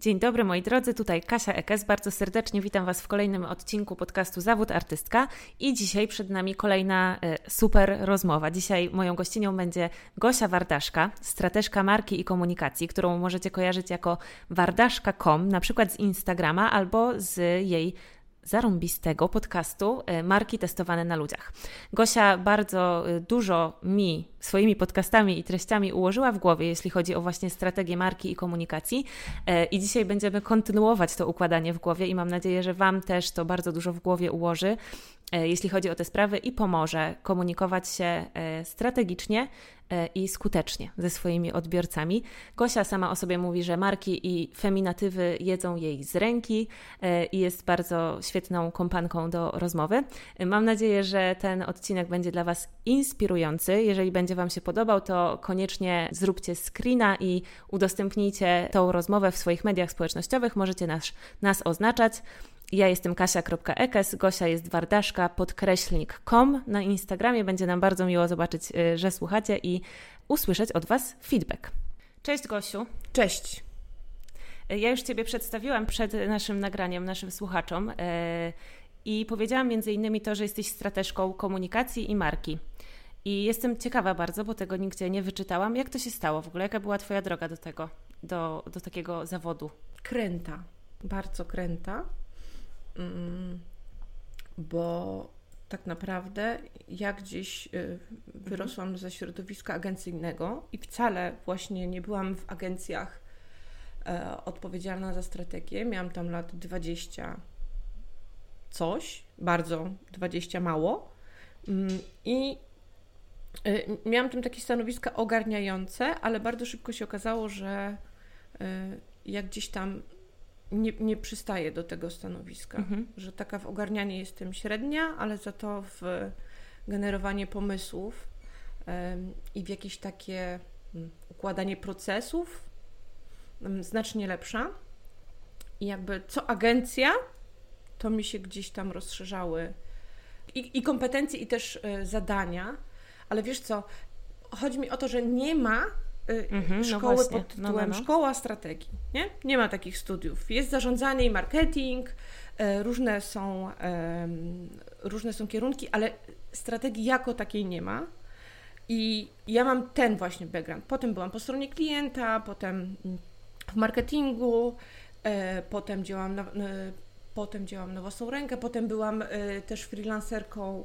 Dzień dobry moi drodzy, tutaj Kasia Ekes. Bardzo serdecznie witam Was w kolejnym odcinku podcastu Zawód Artystka i dzisiaj przed nami kolejna e, super rozmowa. Dzisiaj moją gościnią będzie Gosia Wardaszka, strateżka marki i komunikacji, którą możecie kojarzyć jako wardaszka.com, na przykład z Instagrama albo z jej zarąbistego podcastu e, Marki testowane na ludziach. Gosia bardzo e, dużo mi swoimi podcastami i treściami ułożyła w głowie, jeśli chodzi o właśnie strategię marki i komunikacji. E, I dzisiaj będziemy kontynuować to układanie w głowie i mam nadzieję, że Wam też to bardzo dużo w głowie ułoży, jeśli chodzi o te sprawy i pomoże komunikować się strategicznie E, i skutecznie ze swoimi odbiorcami. Gosia sama o sobie mówi, że marki i feminatywy jedzą jej z ręki e, i jest bardzo świetną kompanką do rozmowy. Mam nadzieję, że ten odcinek będzie dla Was inspirujący. Jeżeli będzie Wam się podobał, to koniecznie zróbcie screena i udostępnijcie tą rozmowę w swoich mediach społecznościowych. Możecie nas, nas oznaczać. Ja jestem kasia.ekes, Gosia jest wardaszka, podkreślnik.com na Instagramie. Będzie nam bardzo miło zobaczyć, y, że słuchacie i usłyszeć od Was feedback. Cześć Gosiu. Cześć. Ja już Ciebie przedstawiłam przed naszym nagraniem, naszym słuchaczom y, i powiedziałam między innymi to, że jesteś strateżką komunikacji i marki. I jestem ciekawa bardzo, bo tego nigdzie nie wyczytałam. Jak to się stało w ogóle? Jaka była Twoja droga do tego, do, do takiego zawodu? Kręta, bardzo kręta. Mm, bo tak naprawdę ja gdzieś y, wyrosłam ze środowiska agencyjnego i wcale właśnie nie byłam w agencjach e, odpowiedzialna za strategię. Miałam tam lat 20 coś, bardzo 20 mało. Mm, I miałam tam takie stanowiska ogarniające, ale bardzo szybko się okazało, że y, jak gdzieś tam nie, nie przystaję do tego stanowiska, mhm. że taka w ogarnianie jestem średnia, ale za to w generowanie pomysłów i w jakieś takie układanie procesów znacznie lepsza. I jakby co agencja, to mi się gdzieś tam rozszerzały i, i kompetencje, i też y, zadania, ale wiesz co, chodzi mi o to, że nie ma mm-hmm, szkoły no pod tytułem no, no, no. Szkoła Strategii. Nie? nie ma takich studiów. Jest zarządzanie i marketing, e, różne są, różne są kierunki, ale strategii jako takiej nie ma. I ja mam ten właśnie background. Potem byłam po stronie klienta, potem w marketingu, e, potem działam na, potem działam na własną rękę, potem byłam też freelancerką E,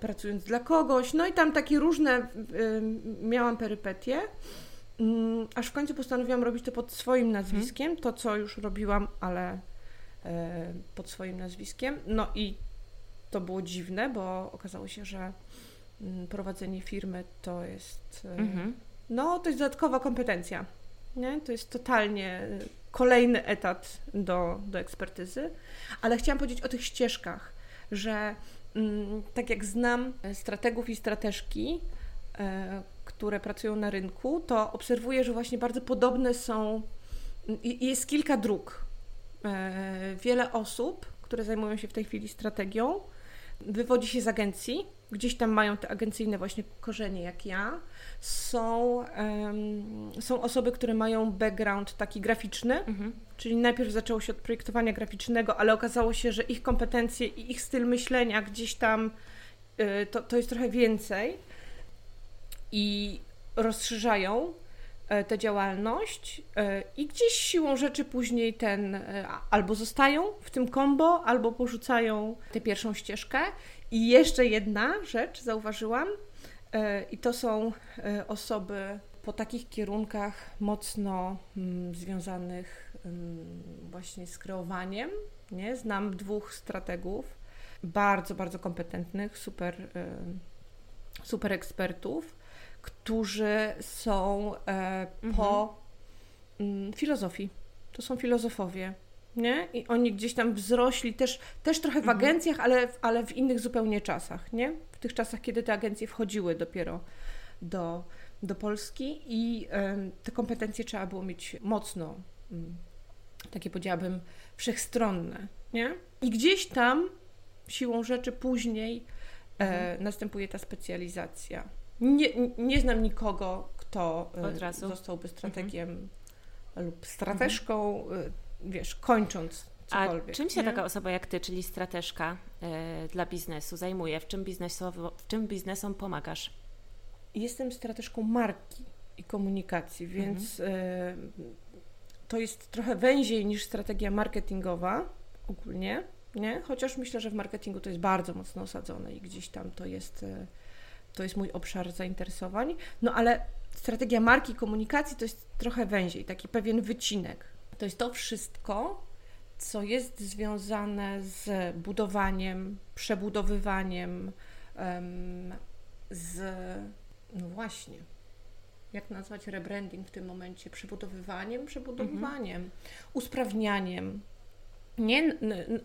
pracując dla kogoś. No i tam takie różne e, miałam perypetie. Mm, aż w końcu postanowiłam robić to pod swoim nazwiskiem, to co już robiłam, ale e, pod swoim nazwiskiem. No i to było dziwne, bo okazało się, że mm, prowadzenie firmy to jest mhm. no to jest dodatkowa kompetencja. Nie? To jest totalnie kolejny etat do, do ekspertyzy. Ale chciałam powiedzieć o tych ścieżkach, że tak jak znam strategów i strateżki, e, które pracują na rynku, to obserwuję, że właśnie bardzo podobne są, jest kilka dróg. E, wiele osób, które zajmują się w tej chwili strategią, wywodzi się z agencji, gdzieś tam mają te agencyjne właśnie korzenie jak ja. Są, um, są osoby, które mają background taki graficzny, mhm. czyli najpierw zaczęło się od projektowania graficznego, ale okazało się, że ich kompetencje i ich styl myślenia gdzieś tam y, to, to jest trochę więcej i rozszerzają tę działalność e, i gdzieś siłą rzeczy później ten e, albo zostają w tym kombo, albo porzucają tę pierwszą ścieżkę i jeszcze jedna rzecz zauważyłam, e, i to są e, osoby po takich kierunkach mocno mm, związanych mm, właśnie z kreowaniem. Nie? Znam dwóch strategów, bardzo, bardzo kompetentnych, super, e, super ekspertów, którzy są po mhm. Mm, filozofii. To są filozofowie nie? I oni gdzieś tam wzrośli też, też trochę w mhm. agencjach, ale, ale w innych zupełnie czasach, nie? W tych czasach, kiedy te agencje wchodziły dopiero do, do Polski i te kompetencje trzeba było mieć mocno, mm, takie powiedziałabym, wszechstronne, nie? I gdzieś tam siłą rzeczy później e, mhm. następuje ta specjalizacja. Nie, nie znam nikogo, kto e, zostałby strategiem mhm lub strateżką, mhm. wiesz, kończąc cokolwiek. A czym się nie? taka osoba jak ty, czyli strateżka y, dla biznesu zajmuje? W czym, biznesowo, w czym biznesom pomagasz? Jestem strateżką marki i komunikacji, więc mhm. to jest trochę węziej niż strategia marketingowa ogólnie, nie? Chociaż myślę, że w marketingu to jest bardzo mocno osadzone i gdzieś tam to jest, y, to jest mój obszar zainteresowań. No ale strategia marki komunikacji to jest trochę węziej, taki pewien wycinek. To jest to wszystko, co jest związane z budowaniem, przebudowywaniem, z no właśnie, jak nazwać rebranding w tym momencie? Przebudowywaniem, przebudowywaniem, mhm. usprawnianiem. Nie,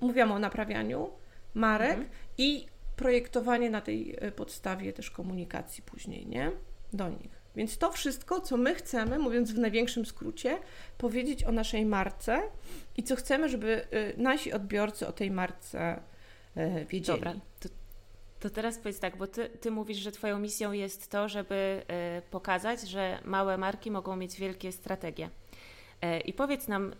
mówiłam o naprawianiu marek mhm. i projektowanie na tej e, podstawie też komunikacji później, nie? Do nich. Więc to wszystko, co my chcemy, mówiąc w największym skrócie, powiedzieć o naszej marce i co chcemy, żeby e, nasi odbiorcy o tej marce e, wiedzieli. Dobra, to to teraz powiedz tak, bo ty, ty mówisz, że Twoją misją jest to, żeby pokazać, że małe marki mogą mieć wielkie strategie. I powiedz nam,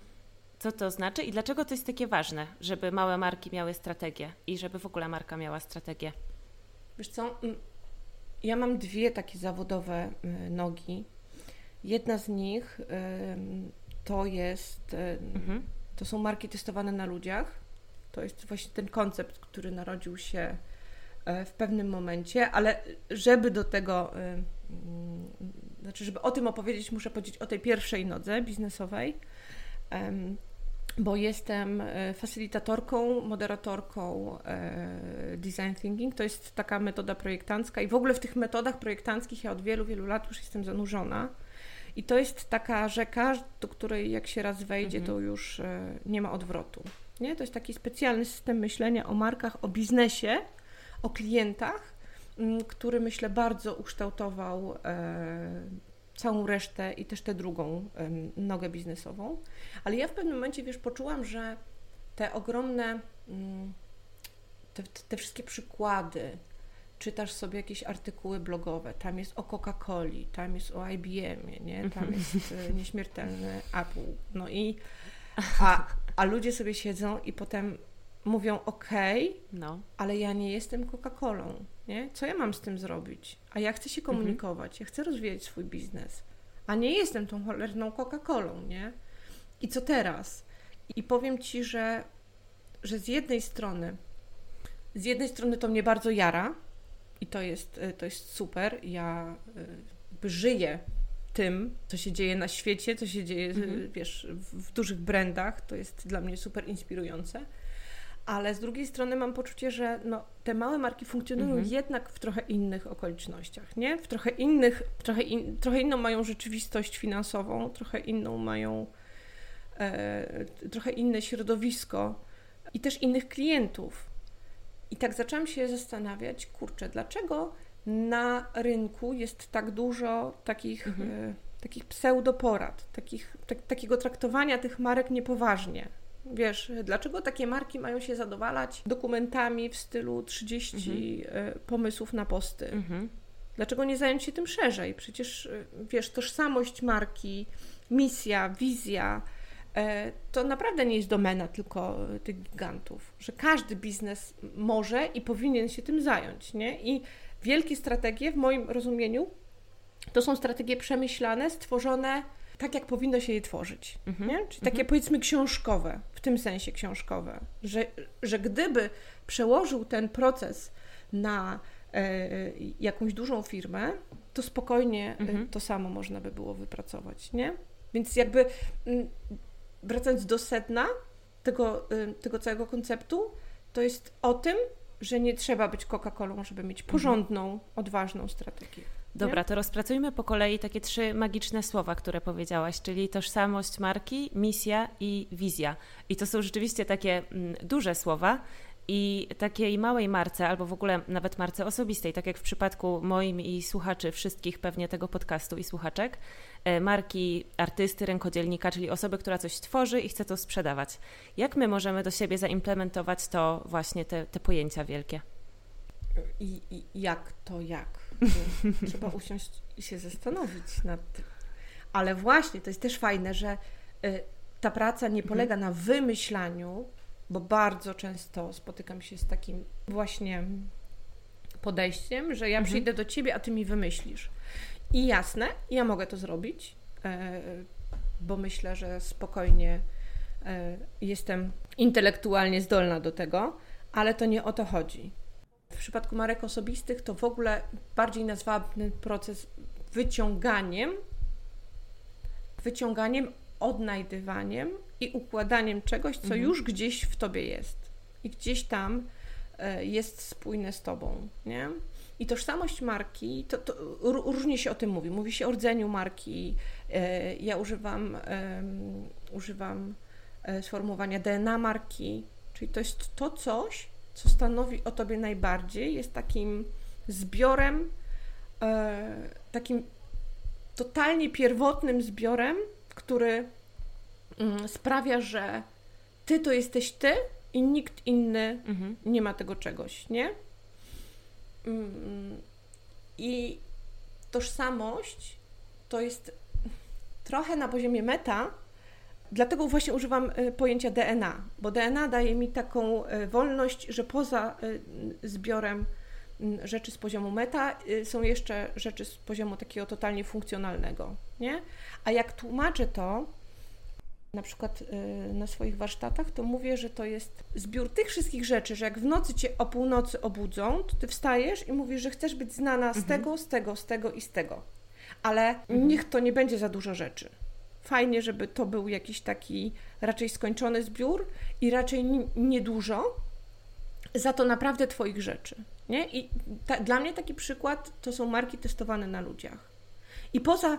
co to znaczy i dlaczego to jest takie ważne, żeby małe marki miały strategię i żeby w ogóle marka miała strategię. Wiesz co, ja mam dwie takie zawodowe nogi. Jedna z nich to jest, mhm. to są marki testowane na ludziach. To jest właśnie ten koncept, który narodził się E, w pewnym momencie, ale żeby do tego, znaczy, żeby o tym opowiedzieć, muszę powiedzieć o tej pierwszej nodze biznesowej, bo jestem e, facylitatorką, moderatorką design thinking. To jest taka metoda projektancka i w ogóle w tych metodach projektanckich ja od wielu, wielu lat już jestem zanurzona. I to jest taka rzeka, do której jak się raz wejdzie, mhm. to już nie ma odwrotu. Nie? To jest taki specjalny system myślenia o markach, o biznesie, o klientach, mm, który myślę bardzo ukształtował e, całą resztę i też tę drugą nogę biznesową. Ale ja w pewnym momencie, wiesz, poczułam, że te ogromne, mm, te, te wszystkie przykłady, czytasz sobie jakieś artykuły blogowe, tam jest o Coca-Coli, tam jest o IBM-ie, nie? tam mhm. jest e, nieśmiertelny Apple. No i a, a ludzie sobie siedzą i potem mówią ok, no. ale ja nie jestem Coca-Colą, nie? Co ja mam z tym zrobić? A ja chcę się mhm. komunikować, mhm. ja chcę rozwijać swój biznes, a nie jestem tą cholerną Coca-Colą, nie? I co teraz? I powiem Ci, że, że z jednej strony, z jednej strony to mnie bardzo jara i to jest, y, to jest super, ja y, żyję tym, co się dzieje na świecie, co się dzieje, mhm. wiesz, w, w dużych brandach, to jest dla mnie super inspirujące ale z drugiej strony mam poczucie, że no, te małe marki funkcjonują mhm. jednak w trochę innych okolicznościach, nie? W trochę innych, trochę, in, trochę inną mają rzeczywistość finansową, trochę inną mają, e, trochę inne środowisko i też innych klientów. I tak zaczęłam się zastanawiać, kurczę, dlaczego na rynku jest tak dużo takich, mhm. e, takich pseudoporad, takich, tak, takiego traktowania tych marek niepoważnie, Wiesz, dlaczego takie marki mają się zadowalać dokumentami w stylu 30 mhm. E, pomysłów na posty? Mhm. Dlaczego nie zająć się tym szerzej? Przecież, e, wiesz, tożsamość marki, misja, wizja, e, to naprawdę nie jest domena tylko tych gigantów, że każdy biznes może i powinien się tym zająć, nie? I wielkie strategie, w moim rozumieniu, to są strategie przemyślane, stworzone tak, jak powinno się je tworzyć. Mhm. Nie? Czyli takie mhm. powiedzmy książkowe, w tym sensie książkowe, że, że gdyby przełożył ten proces na e, jakąś dużą firmę, to spokojnie e, mhm. to samo można by było wypracować, nie? Więc jakby m, wracając do sedna tego, e, tego całego konceptu, to jest o tym, że nie trzeba być Coca-Colą, żeby mieć mhm. porządną, odważną strategię. Dobra, to rozpracujmy po kolei takie trzy magiczne słowa, które powiedziałaś, czyli tożsamość marki, misja i wizja. I to są rzeczywiście takie mm, duże słowa. I takiej małej marce, albo w ogóle nawet marce osobistej, tak jak w przypadku moim i słuchaczy, wszystkich pewnie tego podcastu i słuchaczek, e, marki artysty, rękodzielnika, czyli osoby, która coś tworzy i chce to sprzedawać. Jak my możemy do siebie zaimplementować to właśnie te, te pojęcia wielkie? I, I jak to jak? Trzeba usiąść i się zastanowić nad tym. Ale właśnie, to jest też fajne, że ta praca nie polega na wymyślaniu, bo bardzo często spotykam się z takim właśnie podejściem, że ja mhm. przyjdę do ciebie, a ty mi wymyślisz. I jasne, ja mogę to zrobić, e, bo myślę, że spokojnie e, jestem intelektualnie zdolna do tego, ale to nie o to chodzi. W przypadku marek osobistych to w ogóle bardziej nazwałabym ten proces wyciąganiem, wyciąganiem, odnajdywaniem i układaniem czegoś, co mhm. już gdzieś w tobie jest i gdzieś tam e, jest spójne z tobą, nie? I tożsamość marki, to, to różnie się o tym mówi. Mówi się o rdzeniu marki. E, ja używam, um, używam e, sformułowania DNA marki, czyli to jest to coś, co stanowi o tobie najbardziej, jest takim zbiorem, e, takim totalnie pierwotnym zbiorem, który mm, sprawia, że ty to jesteś ty i nikt inny mhm. nie ma tego czegoś, nie? Mm, I tożsamość to jest trochę na poziomie meta, dlatego właśnie używam y, pojęcia DNA, bo DNA daje mi taką y, wolność, że poza y, zbiorem mm, rzeczy z poziomu meta są jeszcze rzeczy z poziomu takiego totalnie funkcjonalnego, nie? A jak tłumaczę to, na przykład na swoich warsztatach, to mówię, że to jest zbiór tych wszystkich rzeczy, że jak w nocy cię o północy obudzą, to ty wstajesz i mówisz, że chcesz być znana z mhm. tego, z tego, z tego i z tego. Ale mhm. niech to nie będzie za dużo rzeczy. Fajnie, żeby to był jakiś taki raczej skończony zbiór i raczej niedużo, za to naprawdę Twoich rzeczy. Nie? I ta, dla mnie taki przykład to są marki testowane na ludziach. I poza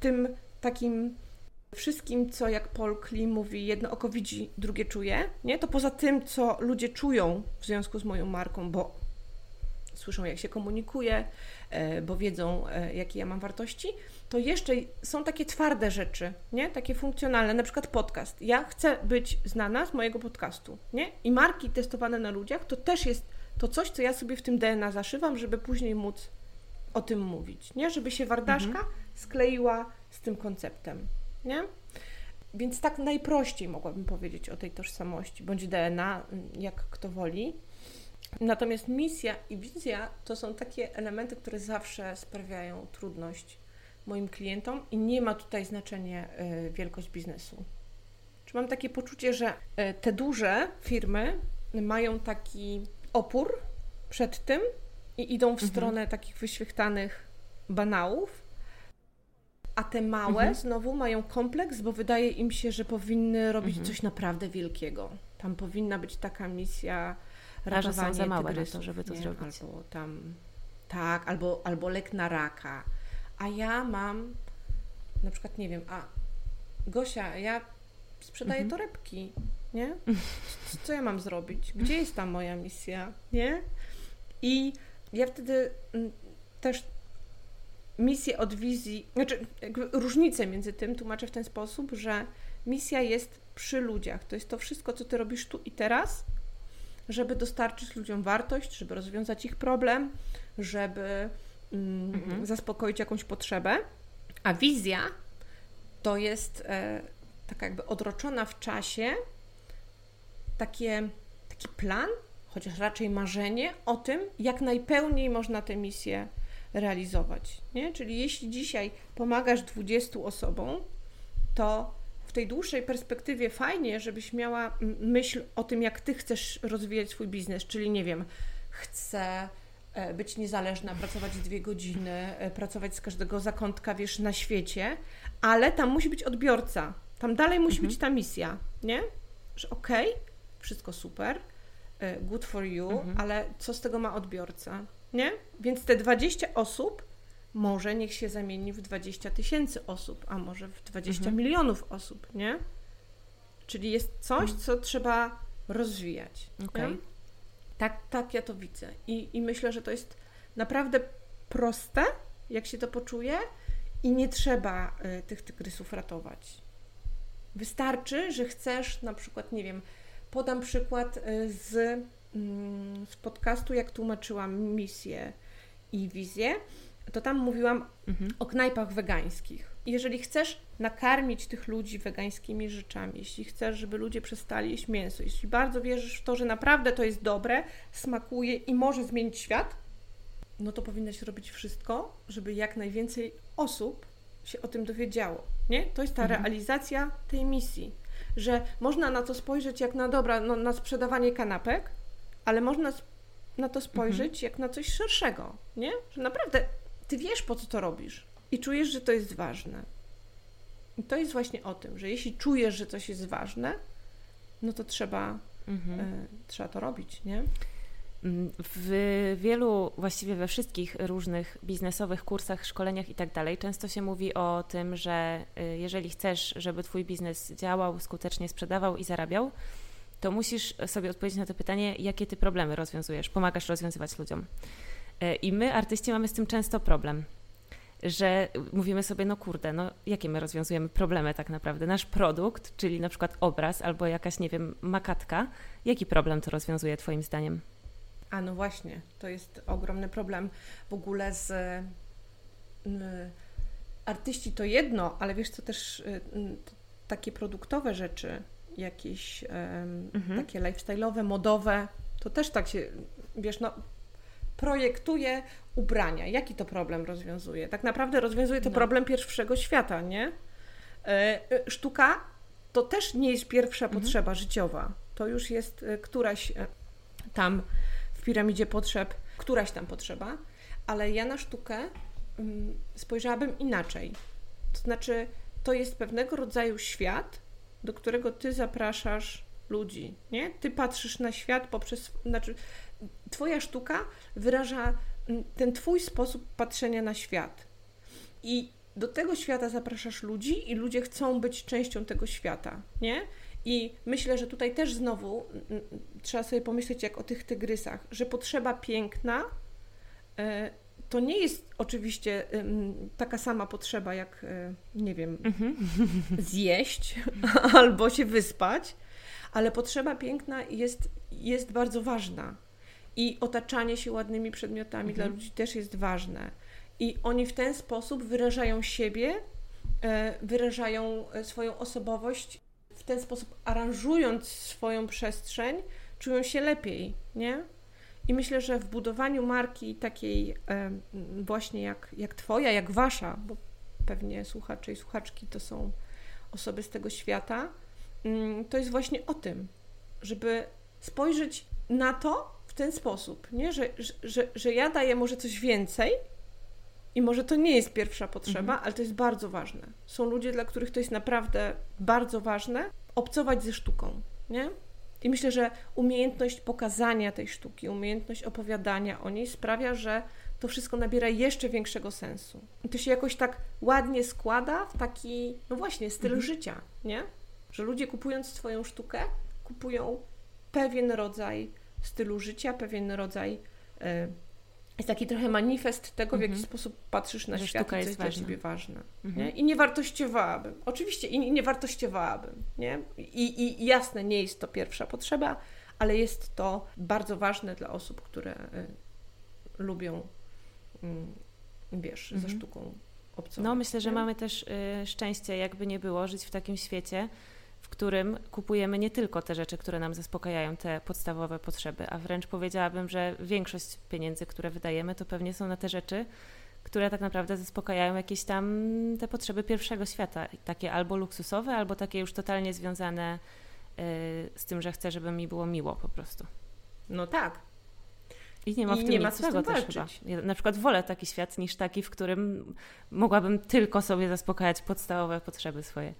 tym takim wszystkim, co jak Paul Klee mówi, jedno oko widzi, drugie czuje, nie? To poza tym, co ludzie czują w związku z moją marką, bo słyszą, jak się komunikuję, e, bo wiedzą, e, jakie ja mam wartości, to jeszcze są takie twarde rzeczy, nie? Takie funkcjonalne, na przykład podcast. Ja chcę być znana z mojego podcastu, nie? I marki testowane na ludziach to też jest to coś, co ja sobie w tym DNA zaszywam, żeby później móc o tym mówić, nie? Żeby się Wardaszka mhm. skleiła z tym konceptem nie? Więc tak najprościej mogłabym powiedzieć o tej tożsamości, bądź DNA, jak kto woli. Natomiast misja i wizja to są takie elementy, które zawsze sprawiają trudność moim klientom i nie ma tutaj znaczenia y, wielkość biznesu. Czy mam takie poczucie, że y, te duże firmy mają taki opór przed tym i idą w mhm. stronę takich wyświechtanych banałów, a te małe mhm. znowu mają kompleks, bo wydaje im się, że powinny robić mhm. coś naprawdę wielkiego. Tam powinna być taka misja za małe tygrysów, to, żeby to nie? zrobić. Albo tam, tak, albo, albo lek na raka. A ja mam, na przykład, nie wiem, a Gosia, ja sprzedaję mhm. torebki, nie? Co, co ja mam zrobić? Gdzie jest ta moja misja, nie? I ja wtedy mm, też misję od wizji, znaczy różnicę między tym tłumaczę w ten sposób, że misja jest przy ludziach. To jest to wszystko, co ty robisz tu i teraz, żeby dostarczyć ludziom wartość, żeby rozwiązać ich problem, żeby mhm. zaspokoić jakąś potrzebę. A wizja to jest e, taka jakby odroczona w czasie takie, taki plan, chociaż raczej marzenie o tym, jak najpełniej można tę misję realizować. Nie? Czyli jeśli dzisiaj pomagasz 20 osobom, to w tej dłuższej perspektywie fajnie, żebyś miała myśl o tym, jak ty chcesz rozwijać swój biznes, czyli nie wiem, chcę być niezależna, pracować dwie godziny, e, pracować z każdego zakątka, wiesz, na świecie, ale tam musi być odbiorca. Tam dalej musi mhm. być ta misja, nie? Że okej, okay, wszystko super, e, good for you, mhm. ale co z tego ma odbiorca? nie? Więc te 20 osób może niech się zamieni w 20 tysięcy osób, a może w 20 mhm. milionów osób, nie? Czyli jest coś, mhm. co trzeba rozwijać. Okay. Tak, tak ja to widzę. I, I myślę, że to jest naprawdę proste, jak się to poczuje, i nie trzeba y, tych tygrysów ratować. Wystarczy, że chcesz na przykład, nie wiem, podam przykład y, z Mm, z podcastu, jak tłumaczyłam misję i wizję, to tam mówiłam mhm. o knajpach wegańskich. Jeżeli chcesz nakarmić tych ludzi wegańskimi rzeczami, jeśli chcesz, żeby ludzie przestali jeść mięso, jeśli bardzo wierzysz w to, że naprawdę to jest dobre, smakuje i może zmienić świat, no to powinnaś robić wszystko, żeby jak najwięcej osób się o tym dowiedziało. Nie? To jest ta mhm. realizacja tej misji, że można na to spojrzeć jak na dobra, no, na sprzedawanie kanapek, ale można na to spojrzeć mhm. jak na coś szerszego, nie? Że naprawdę ty wiesz, po co to robisz i czujesz, że to jest ważne. I to jest właśnie o tym, że jeśli czujesz, że coś jest ważne, no to trzeba, mhm. y, trzeba to robić, nie? Mm, w wielu, właściwie we wszystkich różnych biznesowych kursach, szkoleniach i tak dalej, często się mówi o tym, że y, jeżeli chcesz, żeby Twój biznes działał, skutecznie sprzedawał i zarabiał, to musisz sobie odpowiedzieć na to pytanie, jakie Ty problemy rozwiązujesz, pomagasz rozwiązywać ludziom. Y, I my, artyści, mamy z tym często problem że mówimy sobie, no kurde, no jakie my rozwiązujemy problemy tak naprawdę? Nasz produkt, czyli na przykład obraz albo jakaś, nie wiem, makatka, jaki problem to rozwiązuje Twoim zdaniem? A no właśnie, to jest ogromny problem w ogóle z. Y, artyści to jedno, ale wiesz co też y, takie produktowe rzeczy, jakieś mhm. takie lifestyle'owe, modowe, to też tak się, wiesz, no projektuje ubrania. Jaki to problem rozwiązuje? Tak naprawdę rozwiązuje to no. problem pierwszego świata, nie? E, sztuka to też nie jest pierwsza mhm. potrzeba życiowa. To już jest któraś tam piramidzie potrzeb któraś tam potrzeba, ale ja na sztukę um, spojrzałabym inaczej. To znaczy, to jest pewnego rodzaju świat, do którego ty zapraszasz ludzi, nie? Ty patrzysz na świat poprzez, znaczy, twoja sztuka wyraża ten twój sposób patrzenia na świat. I do tego świata zapraszasz ludzi i ludzie chcą być częścią tego świata, nie? I myślę, że tutaj też znowu trzeba sobie pomyśleć jak o tych tygrysach, że potrzeba piękna e, to nie jest oczywiście taka sama potrzeba jak, e, nie wiem, mhm. zjeść albo się wyspać, ale potrzeba piękna jest, jest bardzo ważna. I otaczanie się ładnymi przedmiotami mhm. dla ludzi też jest ważne. I oni w ten sposób wyrażają siebie, e, wyrażają swoją osobowość w ten sposób aranżując swoją przestrzeń, czują się lepiej, nie? I myślę, że w budowaniu marki takiej e, właśnie jak, jak Twoja, jak Wasza, bo pewnie słuchacze i słuchaczki to są osoby z tego świata, mm, to jest właśnie o tym, żeby spojrzeć na to w ten sposób, nie? Że, że, że ja daję może coś więcej i może to nie jest pierwsza potrzeba, mhm. ale to jest bardzo ważne. Są ludzie, dla których to jest naprawdę bardzo ważne, obcować ze sztuką, nie? I myślę, że umiejętność pokazania tej sztuki, umiejętność opowiadania o niej sprawia, że to wszystko nabiera jeszcze większego sensu. I to się jakoś tak ładnie składa w taki, no właśnie, styl mhm. życia, nie? Że ludzie kupując swoją sztukę, kupują pewien rodzaj stylu życia, pewien rodzaj. Yy, jest taki trochę manifest tego, w jaki mhm. sposób patrzysz na że świat i co jest, dla Ciebie ważne. Mhm. Nie? I nie wartościowałabym. Oczywiście i nie wartościowałabym. Nie? I, I jasne, nie jest to pierwsza potrzeba, ale jest to bardzo ważne dla osób, które y, lubią, wiesz, mhm. ze sztuką obcować. No myślę, że mamy też y, szczęście, jakby nie było, żyć w takim świecie, w którym kupujemy nie tylko te rzeczy, które nam zaspokajają te podstawowe potrzeby, a wręcz powiedziałabym, że większość pieniędzy, które wydajemy, to pewnie są na te rzeczy, które tak naprawdę zaspokajają jakieś tam te potrzeby pierwszego świata, takie albo luksusowe, albo takie już totalnie związane y, z tym, że chcę, żeby mi było miło po prostu. No tak. I nie ma w tym nic złego też chyba. Ja na przykład wolę taki świat niż taki, w którym mogłabym tylko sobie zaspokajać podstawowe potrzeby swoje.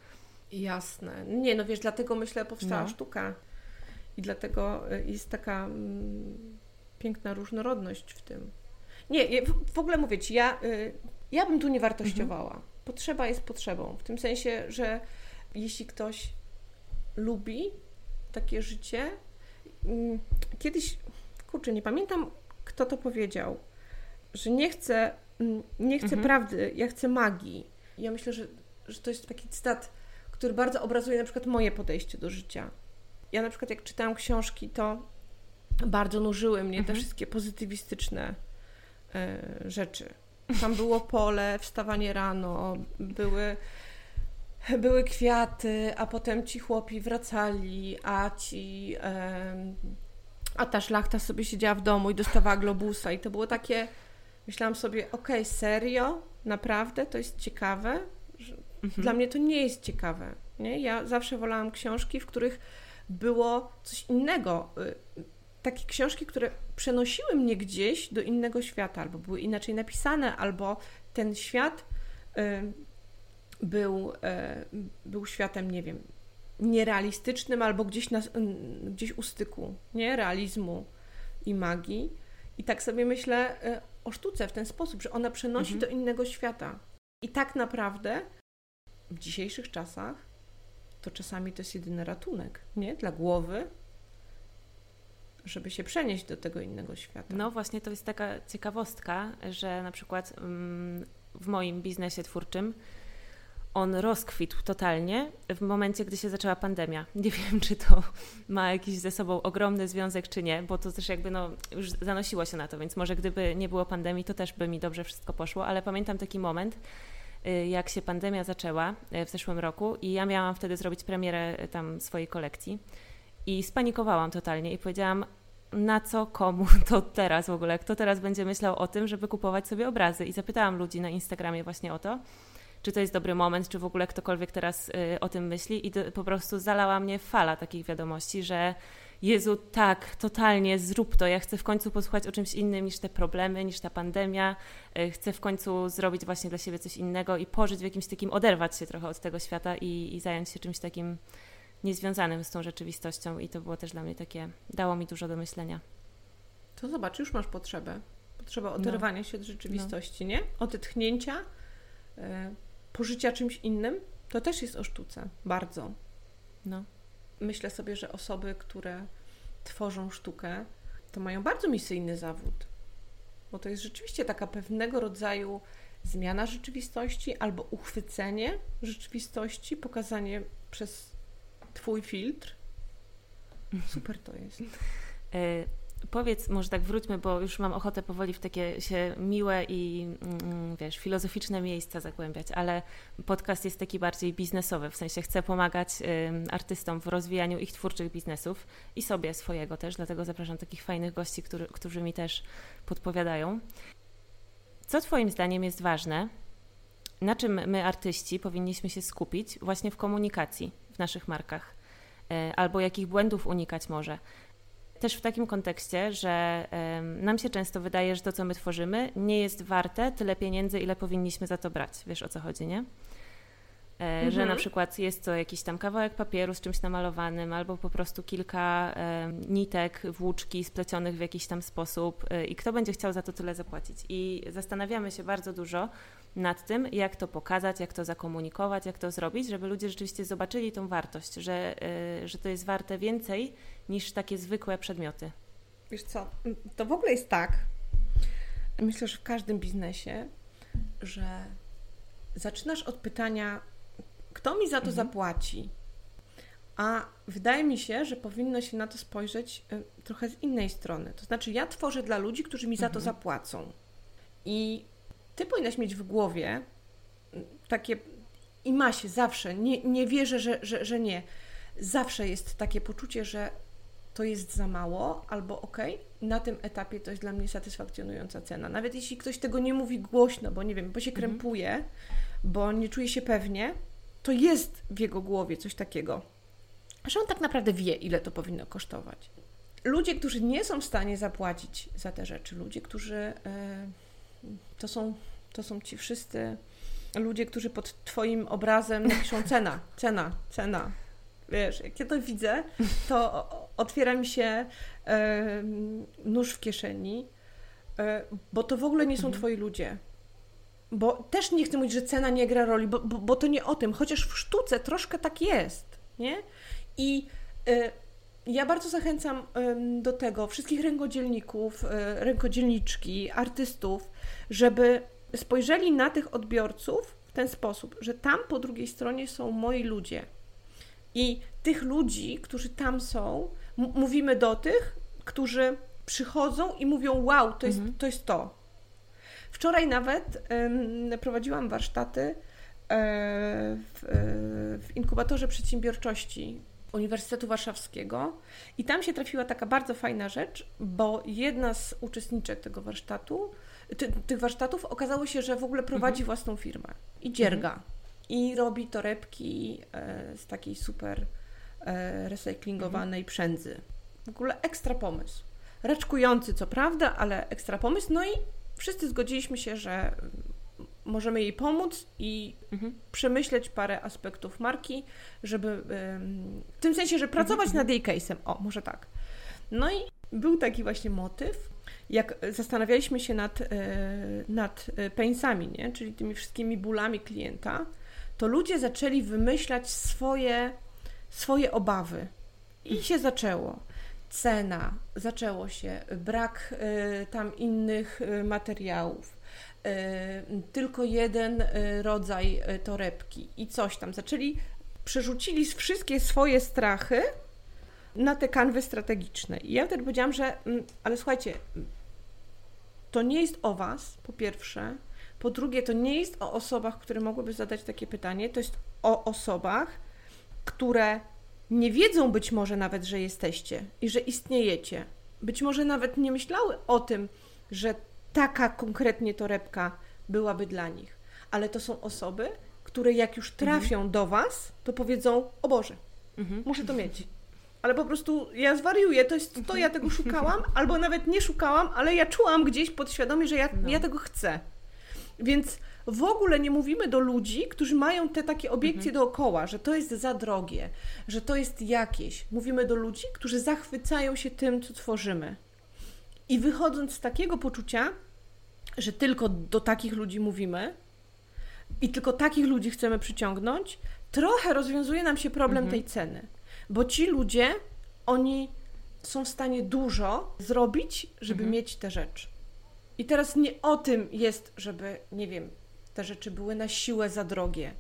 Jasne. Nie, no wiesz, dlatego myślę, powstała no. sztuka. I dlatego y, jest taka mm, piękna różnorodność w tym. Nie, w, w ogóle mówię Ci, ja, y, ja bym tu nie wartościowała. Mhm. Potrzeba jest potrzebą. W tym sensie, że jeśli ktoś lubi takie życie, mm, kiedyś, kurczę, nie pamiętam, kto to powiedział, że nie chcę, mm, nie chcę mhm. prawdy, ja chcę magii. Ja myślę, że, że to jest taki cytat który bardzo obrazuje na przykład moje podejście do życia. Ja na przykład jak czytałam książki, to bardzo nużyły mnie mhm. te wszystkie pozytywistyczne y, rzeczy. Tam było pole, wstawanie rano, były były kwiaty, a potem ci chłopi wracali, a ci. a ta szlachta sobie siedziała w domu i dostawała globusa, i to było takie. Myślałam sobie, okej, okay, serio? Naprawdę? To jest ciekawe? Mhm. Dla mnie to nie jest ciekawe. Nie? Ja zawsze wolałam książki, w których było coś innego. Y, takie książki, które przenosiły mnie gdzieś do innego świata, albo były inaczej napisane, albo ten świat y, był, y, był światem, nie wiem, nierealistycznym, albo gdzieś, na, gdzieś u styku, nie? Realizmu i magii. I tak sobie myślę o sztuce w ten sposób, że ona przenosi mhm. do innego świata. I tak naprawdę w dzisiejszych czasach to czasami to jest jedyny ratunek, nie? Dla głowy, żeby się przenieść do tego innego świata. No właśnie, to jest taka ciekawostka, że na przykład mm, w moim biznesie twórczym on rozkwitł totalnie w momencie, gdy się zaczęła pandemia. Nie wiem, czy to ma jakiś ze sobą ogromny związek, czy nie, bo to też jakby no, już zanosiło się na to, więc może gdyby nie było pandemii, to też by mi dobrze wszystko poszło, ale pamiętam taki moment, jak się pandemia zaczęła y, w zeszłym roku i ja miałam wtedy zrobić premierę y, tam swojej kolekcji i spanikowałam totalnie i powiedziałam, na co komu to teraz w ogóle, kto teraz będzie myślał o tym, żeby kupować sobie obrazy? I zapytałam ludzi na Instagramie właśnie o to, czy to jest dobry moment, czy w ogóle ktokolwiek teraz o tym myśli i po prostu zalała mnie fala takich wiadomości, że Jezu, tak, totalnie, zrób to. Ja chcę w końcu posłuchać o czymś innym niż te problemy, niż ta pandemia. E, chcę w końcu zrobić właśnie dla siebie coś innego i pożyć w jakimś takim, oderwać się trochę od tego świata i, i zająć się czymś takim niezwiązanym z tą rzeczywistością. I to było też dla mnie takie, dało mi dużo do myślenia. To zobacz, już masz potrzebę. Potrzeba no. oderwania no. się od rzeczywistości, no. nie? Odetchnięcia, yy, pożycia czymś innym. To też jest o sztuce. Bardzo. No myślę sobie, że osoby, które tworzą sztukę, to mają bardzo misyjny zawód, bo to jest rzeczywiście taka pewnego rodzaju zmiana rzeczywistości albo uchwycenie rzeczywistości, pokazanie przez Twój filtr. Super to jest. Powiedz, może tak wróćmy, bo już mam ochotę powoli w takie się miłe i mm, wiesz, filozoficzne miejsca zagłębiać, ale podcast jest taki bardziej biznesowy, w sensie chcę pomagać artystom w rozwijaniu ich twórczych biznesów i sobie swojego też, dlatego zapraszam takich fajnych gości, który, którzy mi też podpowiadają. Co Twoim zdaniem jest ważne? Na czym my, artyści, powinniśmy się skupić właśnie w komunikacji w naszych markach? E, albo jakich błędów unikać może? Też w takim kontekście, że nam się często wydaje, że to, co my tworzymy, nie jest warte tyle pieniędzy, ile powinniśmy za to brać. Wiesz o co chodzi, nie? Mhm. Że na przykład jest to jakiś tam kawałek papieru z czymś namalowanym, albo po prostu kilka e, nitek, włóczki splecionych w jakiś tam sposób, e, i kto będzie chciał za to tyle zapłacić. I zastanawiamy się bardzo dużo nad tym, jak to pokazać, jak to zakomunikować, jak to zrobić, żeby ludzie rzeczywiście zobaczyli tą wartość, że, e, że to jest warte więcej niż takie zwykłe przedmioty. Wiesz co, to w ogóle jest tak, myślę, że w każdym biznesie, że zaczynasz od pytania, kto mi za to mhm. zapłaci? A wydaje mi się, że powinno się na to spojrzeć y, trochę z innej strony. To znaczy, ja tworzę dla ludzi, którzy mi za to mhm. zapłacą. I ty powinnaś mieć w głowie takie, i ma się zawsze, nie, nie wierzę, że, że, że nie. Zawsze jest takie poczucie, że to jest za mało, albo ok, na tym etapie to jest dla mnie satysfakcjonująca cena. Nawet jeśli ktoś tego nie mówi głośno, bo nie wiem, bo się mhm. krępuje, bo nie czuje się pewnie, to jest w jego głowie coś takiego, że on tak naprawdę wie, ile to powinno kosztować. Ludzie, którzy nie są w stanie zapłacić za te rzeczy, ludzie, którzy yy, to, są, to są ci wszyscy ludzie, którzy pod Twoim obrazem napiszą cena, cena, cena. Wiesz, jak ja to widzę, to otwiera mi się nóż w kieszeni, e, bo to w ogóle nie są mhm. Twoi ludzie bo też nie chcę mówić, że cena nie gra roli, bo, bo, bo to nie o tym, chociaż w sztuce troszkę tak jest, nie? I y, ja bardzo zachęcam do tego wszystkich rękodzielników, y, rękodzielniczki, artystów, żeby spojrzeli na tych odbiorców w ten sposób, że tam po drugiej stronie są moi ludzie. I tych ludzi, którzy tam są, mówimy do tych, którzy przychodzą i mówią: Wow, to jest, mhm. to jest to Wczoraj nawet prowadziłam warsztaty w, w inkubatorze przedsiębiorczości Uniwersytetu Warszawskiego i tam się trafiła taka bardzo fajna rzecz, bo jedna z uczestniczek tego warsztatu, ty, tych warsztatów okazało się, że w ogóle prowadzi mhm. własną firmę i dzierga. Mhm. I robi torebki e, z takiej super e, recyklingowanej mhm. przędzy. W ogóle ekstra pomysł. Raczkujący, co prawda, ale ekstra pomysł. No i wszyscy zgodziliśmy się, że możemy jej pomóc i mhm. przemyśleć parę aspektów marki, żeby w tym sensie, że pracować mhm. nad jej case'em. O, może tak. No i był taki właśnie motyw, jak zastanawialiśmy się nad, e, nad e, painsami, nie? czyli tymi wszystkimi bólami klienta, to ludzie zaczęli wymyślać swoje, swoje obawy. I się zaczęło. Cena, zaczęło się, brak y, tam innych materiałów, tylko jeden y, rodzaj y, torebki i coś tam. Zaczęli, przerzucili wszystkie swoje strachy na te kanwy strategiczne. I ja wtedy powiedziałam, że mm, ale słuchajcie, to nie jest o Was, po pierwsze. Po drugie, to nie jest o osobach, które mogłyby zadać takie pytanie, to jest o osobach, które nie wiedzą być może nawet, że jesteście i że istniejecie. Być może nawet nie myślały o tym, że taka konkretnie torebka byłaby dla nich. Ale to są osoby, które jak już trafią mhm. do Was, to powiedzą, o Boże, mhm. muszę to mieć. Ale po prostu ja zwariuję, to jest to, ja tego szukałam, albo nawet nie szukałam, ale ja czułam gdzieś podświadomie, że ja, no. ja tego chcę. Więc w ogóle nie mówimy do ludzi, którzy mają te takie obiekcje mhm. dookoła, że to jest za drogie, że to jest jakieś. Mówimy do ludzi, którzy zachwycają się tym, co tworzymy. I wychodząc z takiego poczucia, że tylko do takich ludzi mówimy i tylko takich ludzi chcemy przyciągnąć, trochę rozwiązuje nam się problem mhm. tej ceny. Bo ci ludzie, oni są w stanie dużo zrobić, żeby mhm. mieć te rzeczy. I teraz nie o tym jest, żeby, nie wiem, te rzeczy były na siłę za drogie,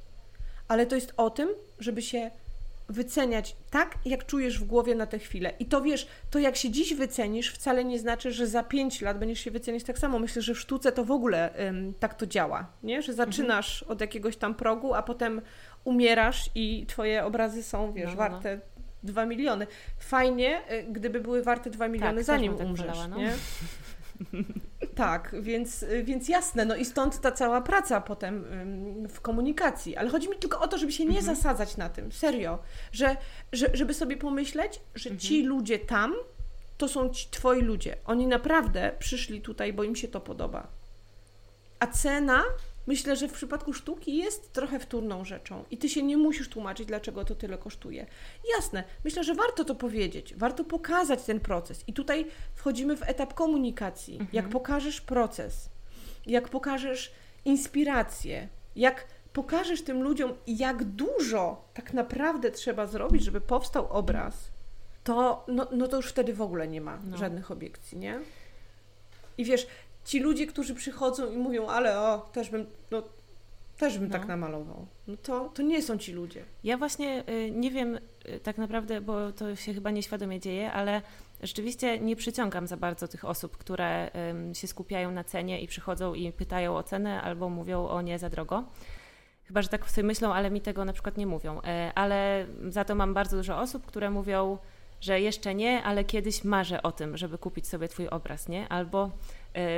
ale to jest o tym, żeby się wyceniać tak, jak czujesz w głowie na tę chwilę. I to wiesz, to jak się dziś wycenisz, wcale nie znaczy, że za pięć lat będziesz się wycenić tak samo. Myślę, że w sztuce to w ogóle ym, tak to działa, nie? Że zaczynasz mhm. od jakiegoś tam progu, a potem umierasz i twoje obrazy są, wiesz, no, no. warte dwa miliony. Fajnie, y, gdyby były warte dwa miliony tak, zanim tak umrzesz, no. nie? Tak, więc, więc jasne, no i stąd ta cała praca potem w komunikacji. Ale chodzi mi tylko o to, żeby się nie mhm. zasadzać na tym, serio, że, że, żeby sobie pomyśleć, że mhm. ci ludzie tam to są ci twoi ludzie. Oni naprawdę przyszli tutaj, bo im się to podoba. A cena myślę, że w przypadku sztuki jest trochę wtórną rzeczą i ty się nie musisz tłumaczyć, dlaczego to tyle kosztuje. Jasne, myślę, że warto to powiedzieć, warto pokazać ten proces. I tutaj wchodzimy w etap komunikacji. Mhm. Jak pokażesz proces, jak pokażesz inspirację, jak pokażesz tym ludziom, jak dużo tak naprawdę trzeba zrobić, żeby powstał obraz, to, no, no to już wtedy w ogóle nie ma no. żadnych obiekcji, nie? I wiesz, ci ludzie, którzy przychodzą i mówią, ale o, też bym, no, też bym tak no. tak namalował. No to, to nie są ci ludzie. Ja właśnie y, nie wiem y, tak naprawdę, bo to się chyba nieświadomie dzieje, ale rzeczywiście nie przyciągam za bardzo tych osób, które się skupiają na cenie i przychodzą i pytają o cenę albo mówią o nie za drogo. Chyba, że tak sobie myślą, ale mi tego na przykład nie mówią. E, ale za to mam bardzo dużo osób, które mówią, że jeszcze nie, ale kiedyś marzę o tym, żeby kupić sobie Twój obraz, nie? Albo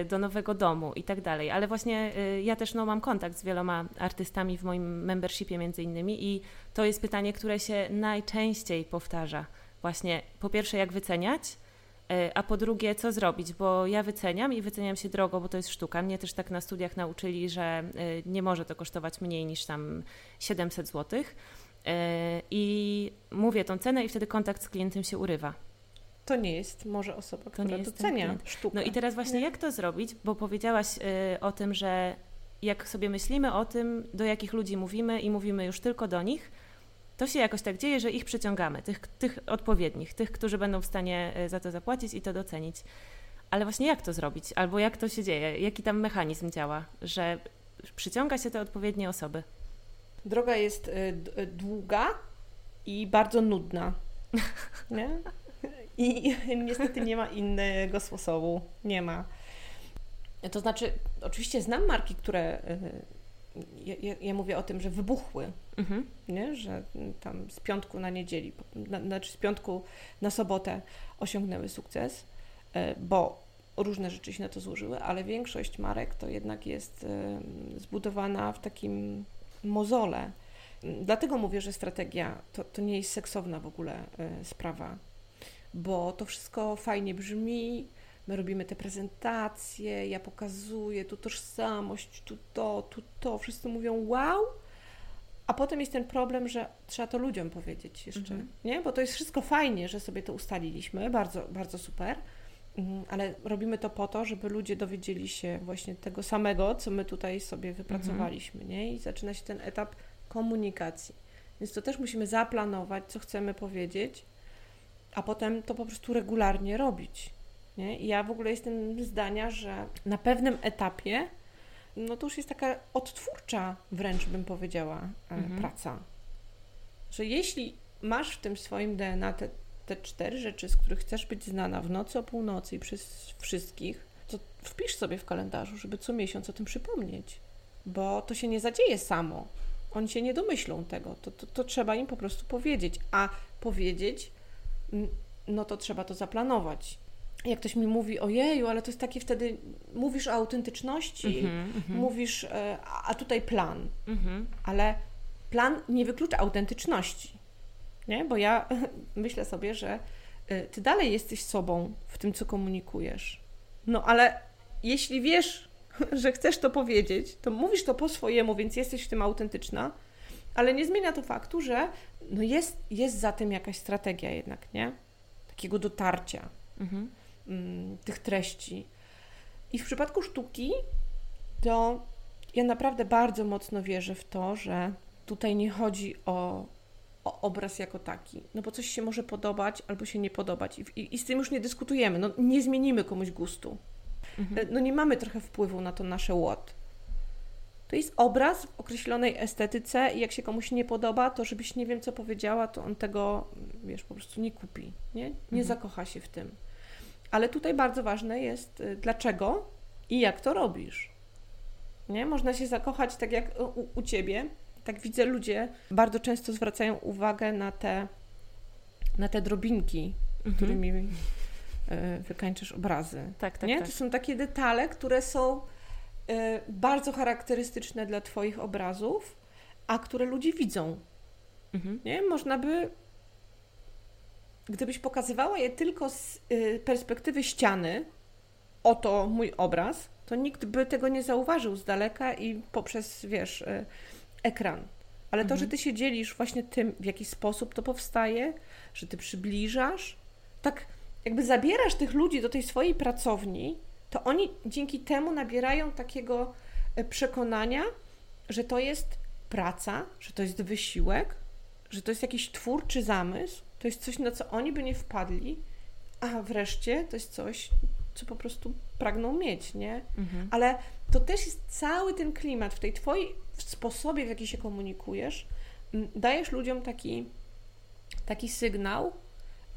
do nowego domu i tak dalej. Ale właśnie e, ja też no, mam kontakt z wieloma artystami w moim membershipie między innymi i to jest pytanie, które się najczęściej powtarza. Właśnie po pierwsze jak wyceniać, e, a po drugie co zrobić, bo ja wyceniam i wyceniam się drogo, bo to jest sztuka. Mnie też tak na studiach nauczyli, że nie może to kosztować mniej niż tam 700 zł. I mówię tą cenę i wtedy kontakt z klientem się urywa to nie jest może osoba, to która docenia sztukę. No i teraz właśnie nie? jak to zrobić, bo powiedziałaś y, o tym, że jak sobie myślimy o tym, do jakich ludzi mówimy i mówimy już tylko do nich, to się jakoś tak dzieje, że ich przyciągamy, tych, tych odpowiednich, tych, którzy będą w stanie y, za to zapłacić i to docenić. Ale właśnie jak to zrobić? Albo jak to się dzieje? Jaki tam mechanizm działa, że przyciąga się te odpowiednie osoby? Droga jest y, długa i bardzo nudna. Nie? I niestety nie ma innego sposobu. Nie ma. To znaczy, oczywiście znam marki, które y, ja, ja, mówię o tym, że wybuchły, mhm. nie? że tam z piątku na niedzieli, na, znaczy z piątku na sobotę osiągnęły sukces, e, bo różne rzeczy się na to złożyły, ale większość marek to jednak jest zbudowana w takim mozole. Dlatego mówię, że strategia to, to nie jest seksowna w ogóle sprawa, bo to wszystko fajnie brzmi, my robimy te prezentacje, ja pokazuję tu tożsamość, tu to, tu to, wszyscy mówią wow, a potem jest ten problem, że trzeba to ludziom powiedzieć jeszcze, mhm. nie? Bo to jest wszystko fajnie, że sobie to ustaliliśmy, bardzo, bardzo super, mhm, ale robimy to po to, żeby ludzie dowiedzieli się właśnie tego samego, co my tutaj sobie wypracowaliśmy, mhm. nie? I zaczyna się ten etap komunikacji. Więc to też musimy zaplanować, co chcemy powiedzieć, a potem to po prostu regularnie robić. Nie? I ja w ogóle jestem zdania, że na pewnym etapie no to już jest taka odtwórcza wręcz bym powiedziała e, mhm. praca. Że jeśli masz w tym swoim DNA te, te cztery rzeczy, z których chcesz być znana w nocy o północy i przez wszystkich, to wpisz sobie w kalendarzu, żeby co miesiąc o tym przypomnieć. Bo to się nie zadzieje samo. Oni się nie domyślą tego. To, to, to trzeba im po prostu powiedzieć. A powiedzieć, no to trzeba to zaplanować jak ktoś mi mówi, ojeju, ale to jest takie wtedy, mówisz o autentyczności, mm -hmm, mówisz, e, a tutaj plan, mm -hmm. ale plan nie wyklucza autentyczności, nie? Bo ja myślę sobie, że e, ty dalej jesteś sobą w tym, co komunikujesz. No ale jeśli wiesz, że chcesz to powiedzieć, to mówisz to po swojemu, więc jesteś w tym autentyczna, ale nie zmienia to faktu, że no jest, jest za tym jakaś strategia jednak, nie? Takiego dotarcia. Mhm. Mm, tych treści. I w przypadku sztuki to ja naprawdę bardzo mocno wierzę w to, że tutaj nie chodzi o, o obraz jako taki. No bo coś się może podobać albo się nie podobać. I, i, i z tym już nie dyskutujemy. No, nie zmienimy komuś gustu. Mhm. No nie mamy trochę wpływu na to nasze łot. To jest obraz w określonej estetyce i jak się komuś nie podoba, to żebyś nie wiem co powiedziała, to on tego, wiesz, po prostu nie kupi, nie? Nie mhm. zakocha się w tym. Ale tutaj bardzo ważne jest, y, dlaczego i jak to robisz. Nie? Można się zakochać tak jak u, u ciebie. Tak widzę, ludzie bardzo często zwracają uwagę na te, na te drobinki, mhm. którymi y, wykańczysz obrazy. Tak, tak, nie? Tak. To są takie detale, które są bardzo charakterystyczne dla Twoich obrazów, a które ludzie widzą. Mhm. Nie? Można by gdybyś pokazywała je tylko z y, perspektywy ściany, oto mój obraz, to nikt by tego nie zauważył z daleka i poprzez, wiesz, y, ekran. Ale to, mhm. że ty się dzielisz właśnie tym, w jaki sposób to powstaje, że ty przybliżasz, tak jakby zabierasz tych ludzi do tej swojej pracowni, to oni dzięki temu nabierają takiego y, przekonania, że to jest praca, że to jest wysiłek, że to jest jakiś twórczy zamysł, to jest coś, na co oni by nie wpadli, a wreszcie to jest coś, co po prostu pragną mieć, nie? Mhm. Ale to też jest cały ten klimat w tej twojej w sposobie, w jaki się komunikujesz, dajesz ludziom taki, taki sygnał,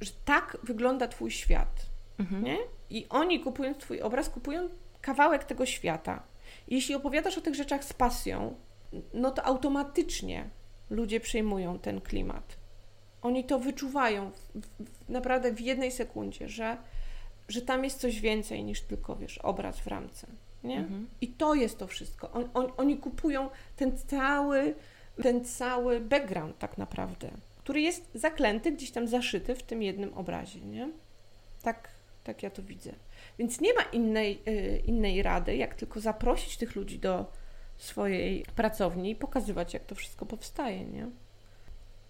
że tak wygląda twój świat, mhm. nie? I oni kupując twój obraz, kupują kawałek tego świata. I jeśli opowiadasz o tych rzeczach z pasją, no to automatycznie ludzie przyjmują ten klimat. Oni to wyczuwają w, w, naprawdę w jednej sekundzie, że, że tam jest coś więcej niż tylko, wiesz, obraz w ramce. Nie? Mhm. I to jest to wszystko. On, on, oni kupują ten cały, ten cały background tak naprawdę, który jest zaklęty, gdzieś tam zaszyty w tym jednym obrazie. Nie? Tak, tak ja to widzę. Więc nie ma innej, y, innej rady, jak tylko zaprosić tych ludzi do swojej pracowni i pokazywać, jak to wszystko powstaje. Nie?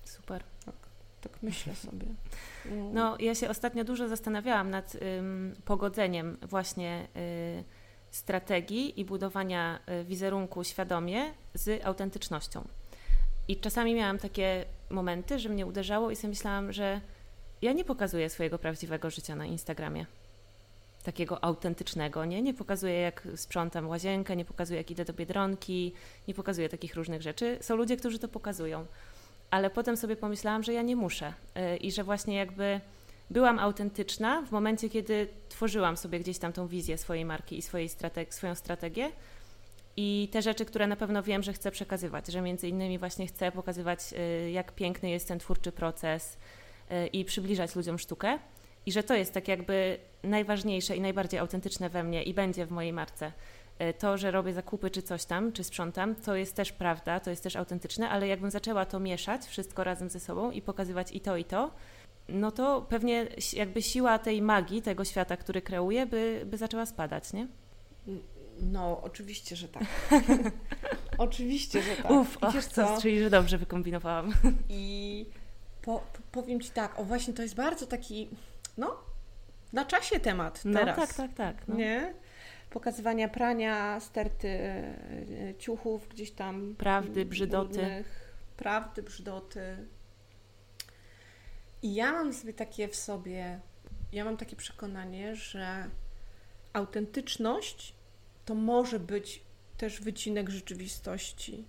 Super. Tak. Tak myślę sobie. Mm. No, ja się ostatnio dużo zastanawiałam nad ym, pogodzeniem właśnie y, strategii i budowania y, wizerunku świadomie z autentycznością. I czasami miałam takie momenty, że mnie uderzało i sobie myślałam, że ja nie pokazuję swojego prawdziwego życia na Instagramie. Takiego autentycznego, nie? Nie pokazuję, jak sprzątam łazienkę, nie pokazuję, jak idę do biedronki, nie pokazuję takich różnych rzeczy. Są ludzie, którzy to pokazują ale potem sobie pomyślałam, że ja nie muszę y, i że właśnie jakby byłam autentyczna w momencie, kiedy tworzyłam sobie gdzieś tam tą wizję swojej marki i swojej strateg swoją strategię i te rzeczy, które na pewno wiem, że chcę przekazywać, że między innymi właśnie chcę pokazywać, y, jak piękny jest ten twórczy proces i przybliżać ludziom sztukę i że to jest tak jakby najważniejsze i najbardziej autentyczne we mnie i będzie w mojej marce. Y, to, że robię zakupy czy coś tam, czy sprzątam, to jest też prawda, to jest też autentyczne, ale jakbym zaczęła to mieszać wszystko razem ze sobą i pokazywać i to, i to, no to pewnie jakby siła tej magii, tego świata, który kreuję, by, by zaczęła spadać, nie? No, oczywiście, że tak. oczywiście, że tak. Uf, och, co? czyli że dobrze wykombinowałam. I po, powiem Ci tak, o właśnie to jest bardzo taki, no, na czasie temat no, teraz. tak, tak, tak. No. Nie? Pokazywania prania, sterty e, ciuchów gdzieś tam. Prawdy, brzydoty. Brudnych, prawdy, brzydoty. I ja mam sobie takie w sobie, ja mam takie przekonanie, że autentyczność to może być też wycinek rzeczywistości.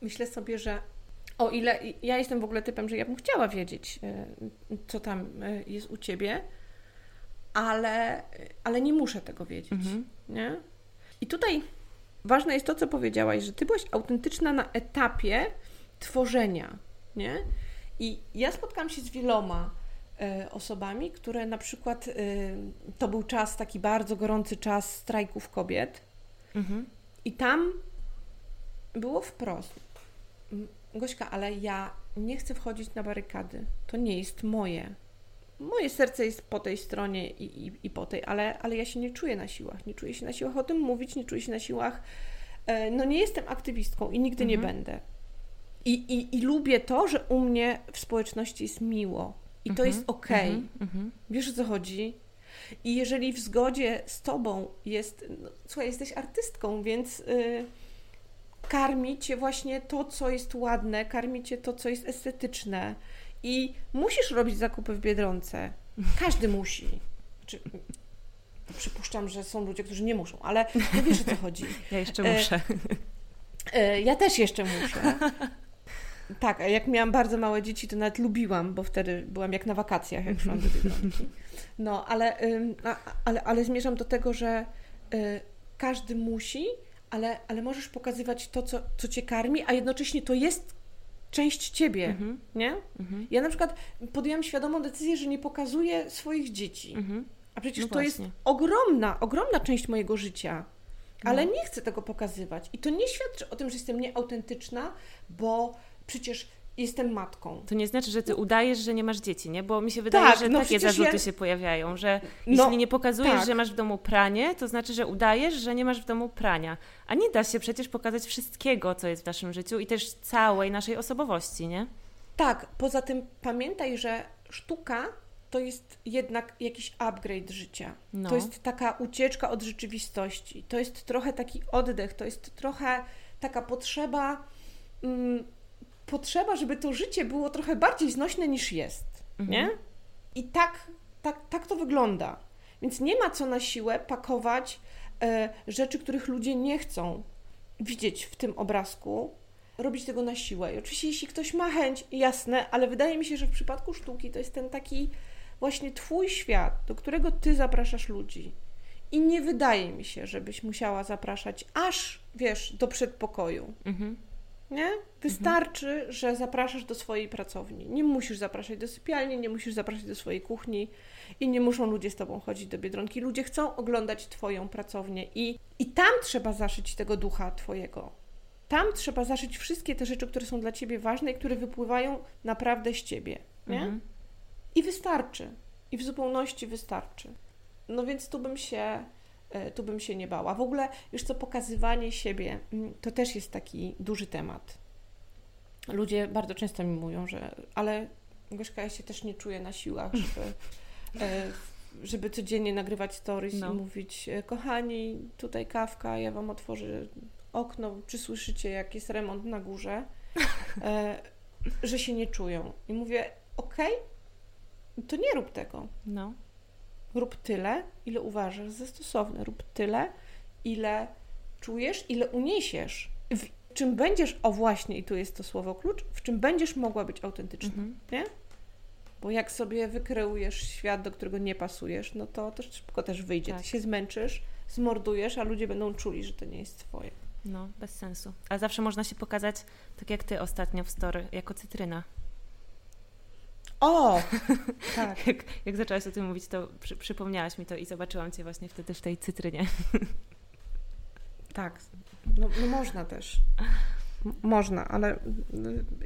Myślę sobie, że o ile ja jestem w ogóle typem, że ja bym chciała wiedzieć, e, co tam e, jest u ciebie, ale, ale nie muszę tego wiedzieć. Mhm. Nie? I tutaj ważne jest to, co powiedziałaś, że ty byłaś autentyczna na etapie tworzenia. Nie? I ja spotkałam się z wieloma E, osobami, które na przykład to był czas, taki bardzo gorący czas strajków kobiet. Mhm. I tam było wprost. Gośka, ale ja nie chcę wchodzić na barykady. To nie jest moje. Moje serce jest po tej stronie i, i, i po tej, ale, ale ja się nie czuję na siłach. Nie czuję się na siłach o tym mówić, nie czuję się na siłach. E, no nie jestem aktywistką i nigdy mhm. nie będę. I, i, I lubię to, że u mnie w społeczności jest miło i to jest mhm, okej. Okay. Mhm, Wiesz o co chodzi? I jeżeli w zgodzie z tobą jest, no, słuchaj, jesteś artystką, więc yy, karmi cię właśnie to, co jest ładne, karmi cię to, co jest estetyczne. I musisz robić zakupy w biedronce. Każdy musi. Znaczy, przypuszczam, że są ludzie, którzy nie muszą, ale no wiesz o co chodzi. Ja jeszcze muszę. E, e, ja też jeszcze muszę. Tak, jak miałam bardzo małe dzieci, to nawet lubiłam, bo wtedy byłam jak na wakacjach, jak szłam do Biedronki. No, ale, ale, ale zmierzam do tego, że y, każdy musi, ale, ale możesz pokazywać to, co, co cię karmi, a jednocześnie to jest część ciebie, mhm. nie? Mhm. Ja na przykład podjęłam świadomą decyzję, że nie pokazuję swoich dzieci. Mhm. A przecież no to właśnie. jest ogromna, ogromna część mojego życia. Ale no. nie chcę tego pokazywać. I to nie świadczy o tym, że jestem nieautentyczna, bo przecież jestem matką. To nie znaczy, że ty udajesz, że nie masz dzieci, nie? Bo mi się wydaje, tak, że no takie zarzuty ja... się pojawiają, że no, jeśli nie pokazujesz, tak. że masz w domu pranie, to znaczy, że udajesz, że nie masz w domu prania. A nie da się przecież pokazać wszystkiego, co jest w naszym życiu i też całej naszej osobowości, nie? Tak, poza tym pamiętaj, że sztuka to jest jednak jakiś upgrade życia. No. To jest taka ucieczka od rzeczywistości. To jest trochę taki oddech, to jest trochę taka potrzeba... Mm, potrzeba, żeby to życie było trochę bardziej znośne niż jest, mhm. nie? I tak, tak, tak to wygląda. Więc nie ma co na siłę pakować e, rzeczy, których ludzie nie chcą widzieć w tym obrazku, robić tego na siłę. I oczywiście, jeśli ktoś ma chęć, jasne, ale wydaje mi się, że w przypadku sztuki to jest ten taki właśnie Twój świat, do którego Ty zapraszasz ludzi. I nie wydaje mi się, żebyś musiała zapraszać aż, wiesz, do przedpokoju. Mhm. Nie? Wystarczy, mhm. że zapraszasz do swojej pracowni. Nie musisz zapraszać do sypialni, nie musisz zapraszać do swojej kuchni i nie muszą ludzie z tobą chodzić do biedronki. Ludzie chcą oglądać twoją pracownię i, i tam trzeba zaszyć tego ducha twojego. Tam trzeba zaszyć wszystkie te rzeczy, które są dla ciebie ważne i które wypływają naprawdę z ciebie. Nie? Mhm. I wystarczy. I w zupełności wystarczy. No więc tu bym się tu bym się nie bała. W ogóle, już co, pokazywanie siebie mm, to też jest taki duży temat. Ludzie bardzo często mi mówią, że ale Gośka, ja się też nie czuję na siłach, żeby, e, żeby codziennie nagrywać stories no. i mówić e, kochani, tutaj kawka, ja Wam otworzę okno, czy słyszycie, jak jest remont na górze, że się nie czują. I mówię, okej, okay, to nie rób tego. No. Rób tyle, ile uważasz za stosowne. Rób tyle, ile czujesz, ile uniesiesz. W czym będziesz, o właśnie, i tu jest to słowo klucz, w czym będziesz mogła być autentyczna, mhm. nie? Bo jak sobie wykreujesz świat, do którego nie pasujesz, no to też szybko też wyjdzie. Tak. Ty się zmęczysz, zmordujesz, a ludzie będą czuli, że to nie jest twoje. No, bez sensu. A zawsze można się pokazać, tak jak ty ostatnio w story, jako cytryna. O! tak. jak, jak zaczęłaś o tym mówić, to przy, przypomniałaś mi to i zobaczyłam cię właśnie wtedy w tej cytrynie. tak. No, no można też. M można, ale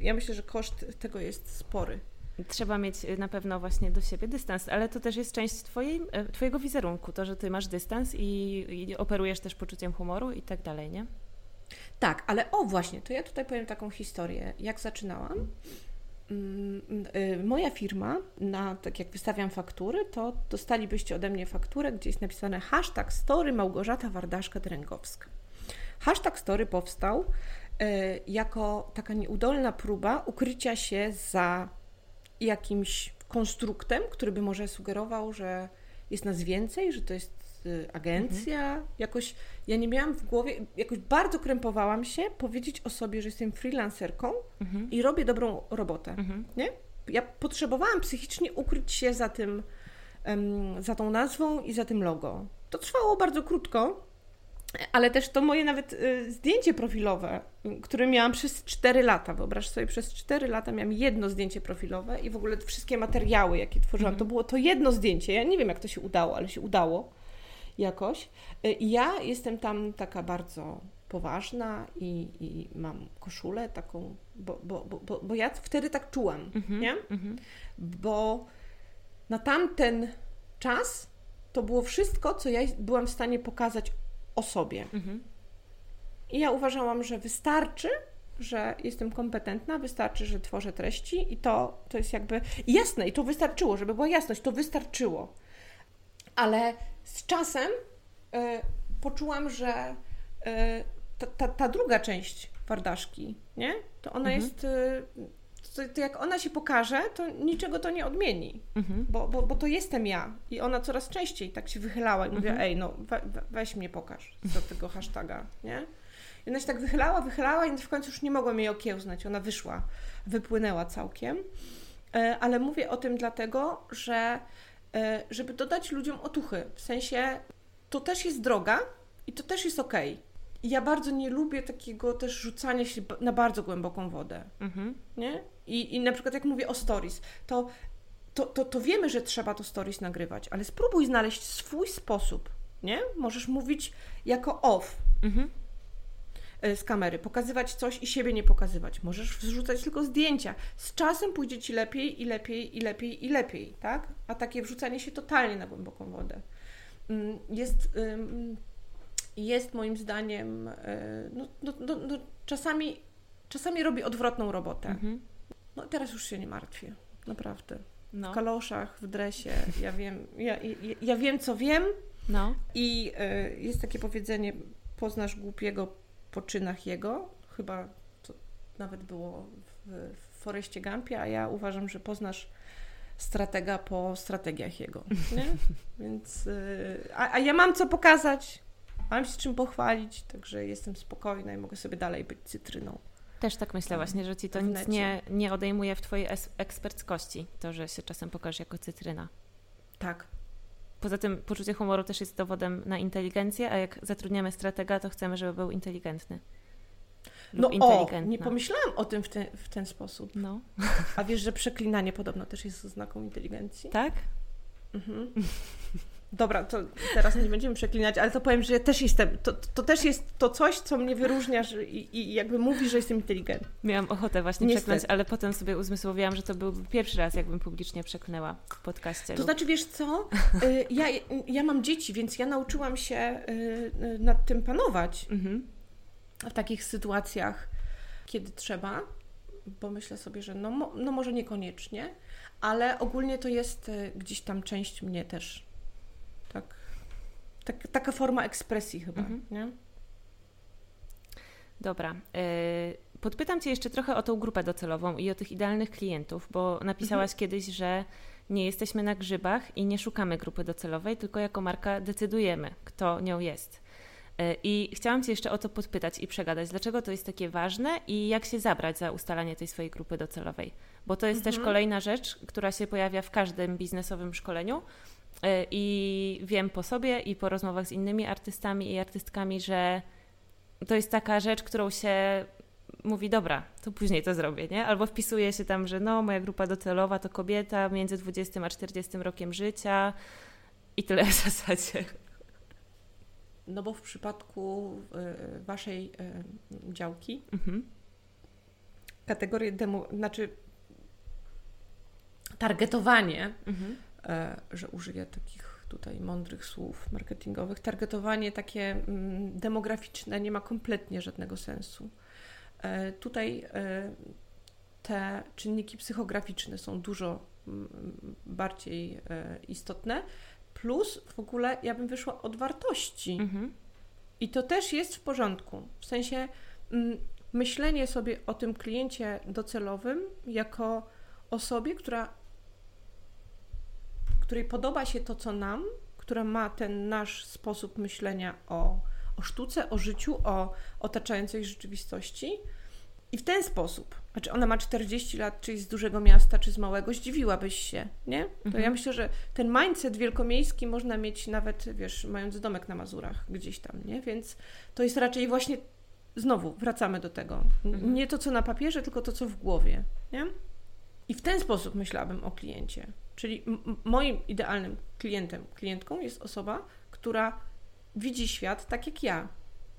ja myślę, że koszt tego jest spory. Trzeba mieć y, na pewno właśnie do siebie dystans, ale to też jest część twojej, e, Twojego wizerunku, to, że Ty masz dystans i, i operujesz też poczuciem humoru i tak dalej, nie? Tak, ale o właśnie, to ja tutaj powiem taką historię. Jak zaczynałam, y, moja firma, na, tak jak wystawiam faktury, to dostalibyście ode mnie fakturę, gdzie jest napisane hashtag story Małgorzata Wardaszka-Dręgowska. Hashtag story powstał y, jako taka nieudolna próba ukrycia się za jakimś konstruktem, który by może sugerował, że jest nas więcej, że to jest y, agencja. Mhm. Jakoś ja nie miałam w głowie, jakoś bardzo krępowałam się powiedzieć o sobie, że jestem freelancerką mhm. i robię dobrą robotę. Mhm. Nie? Ja potrzebowałam psychicznie ukryć się za tym, um, za tą nazwą i za tym logo. To trwało bardzo krótko, ale też to moje nawet y, zdjęcie profilowe, które miałam przez 4 lata. Wyobraź sobie, przez 4 lata miałam jedno zdjęcie profilowe i w ogóle wszystkie materiały, jakie tworzyłam, to mhm. było to jedno zdjęcie. Ja nie wiem, jak to się udało, ale się udało jakoś. I ja jestem tam taka bardzo poważna i, i mam koszulę taką, bo, bo, bo, bo ja wtedy tak czułam, mhm, nie? Mhm. Bo na tamten czas to było wszystko, co ja byłam w stanie pokazać o sobie. Mhm. I ja uważałam, że wystarczy, że jestem kompetentna, wystarczy, że tworzę treści i to, to jest jakby jasne i to wystarczyło, żeby była jasność, to wystarczyło. Ale z czasem y, poczułam, że y, ta, ta, ta, druga część Wardaszki, nie? To ona mhm. jest y, to, to, jak ona się pokaże, to niczego to nie odmieni, mhm. bo, bo, bo to jestem ja. I ona coraz częściej tak się wychylała i mhm. mówiła, ej, no we, weź mnie pokaż do tego hashtaga, nie? I ona się tak wychylała, wychylała i w końcu już nie mogłam jej okiełznać. Ona wyszła, wypłynęła całkiem. Ale mówię o tym dlatego, że żeby dodać ludziom otuchy, w sensie to też jest droga i to też jest okej. Okay ja bardzo nie lubię takiego też rzucania się na bardzo głęboką wodę. Mhm. Nie? I, I na przykład jak mówię o stories, to, to, to, to wiemy, że trzeba to stories nagrywać, ale spróbuj znaleźć swój sposób. Nie? Możesz mówić jako off. Mhm e, z kamery, pokazywać coś i siebie nie pokazywać. Możesz wrzucać tylko zdjęcia. Z czasem pójdzie ci lepiej i lepiej i lepiej i lepiej, tak? A takie wrzucanie się totalnie na głęboką wodę. Mm, jest jest moim zdaniem, e, no, no, no, no, czasami, czasami robi odwrotną robotę. Mhm. No teraz już się nie martwię, naprawdę. No. W kaloszach, w dresie, ja wiem, ja, ja, ja wiem, co wiem. No. I y, jest takie powiedzenie, poznasz głupiego po czynach jego. Chyba to nawet było w, w Foreście Gampie, a ja uważam, że poznasz stratega po strategiach jego. Nie? Więc, y, a, a ja mam co pokazać, mam się czym pochwalić, także jestem spokojna i mogę sobie dalej być cytryną. Też tak myślę właśnie, że ci to nic nie, nie odejmuje w twojej eksperckości, to, że się czasem pokażesz jako cytryna. Tak. Poza tym poczucie humoru też jest dowodem na inteligencję, a jak zatrudniamy stratega, to chcemy, żeby był inteligentny. No o, nie pomyślałam o tym w ten, w ten sposób. No. A wiesz, że przeklinanie podobno też jest znaką inteligencji? Tak? Mhm. Dobra, to teraz nie będziemy przeklinać, ale to powiem, że ja też jestem, to, to też jest to coś, co mnie wyróżnia że, i, i jakby mówi, że jestem inteligentny. Miałam ochotę właśnie Niestety. przekląć, ale potem sobie uzmysłowiłam, że to byłby pierwszy raz, jakbym publicznie przeklnęła w podcaście. To znaczy, wiesz co, y, ja, ja mam dzieci, więc ja nauczyłam się y, y, nad tym panować mhm. w takich sytuacjach, kiedy trzeba, bo myślę sobie, że no, no może niekoniecznie, ale ogólnie to jest gdzieś tam część mnie też tak, tak, taka forma ekspresji chyba, mhm. nie? Dobra. Y, podpytam Cię jeszcze trochę o tą grupę docelową i o tych idealnych klientów, bo napisałaś mhm. kiedyś, że nie jesteśmy na grzybach i nie szukamy grupy docelowej, tylko jako marka decydujemy, kto nią jest. Y, I chciałam Cię jeszcze o to podpytać i przegadać, dlaczego to jest takie ważne i jak się zabrać za ustalanie tej swojej grupy docelowej. Bo to jest mhm. też kolejna rzecz, która się pojawia w każdym biznesowym szkoleniu, I wiem po sobie i po rozmowach z innymi artystami i artystkami, że to jest taka rzecz, którą się mówi, dobra, to później to zrobię, nie? Albo wpisuje się tam, że no, moja grupa docelowa to kobieta między 20 a 40 rokiem życia i tyle w zasadzie. No bo w przypadku y, waszej y, działki mhm. kategorie demo, znaczy targetowanie, mhm. Y, że użyję takich tutaj mądrych słów marketingowych, targetowanie takie mm, demograficzne nie ma kompletnie żadnego sensu. E, tutaj e, te czynniki psychograficzne są dużo mm, bardziej e, istotne, plus w ogóle ja bym wyszła od wartości. Mhm. I to też jest w porządku. W sensie mm, myślenie sobie o tym kliencie docelowym jako osobie, która, której podoba się to, co nam, która ma ten nasz sposób myślenia o o sztuce, o życiu, o otaczającej rzeczywistości. I w ten sposób, znaczy ona ma 40 lat, czy z dużego miasta, czy z małego, zdziwiłabyś się, nie? To mhm. ja myślę, że ten mindset wielkomiejski można mieć nawet, wiesz, mając domek na Mazurach gdzieś tam, nie? Więc to jest raczej właśnie, znowu wracamy do tego, mhm. nie to, co na papierze, tylko to, co w głowie, nie? I w ten sposób myślałabym o kliencie. Czyli moim idealnym klientem, klientką jest osoba, która widzi świat tak jak ja,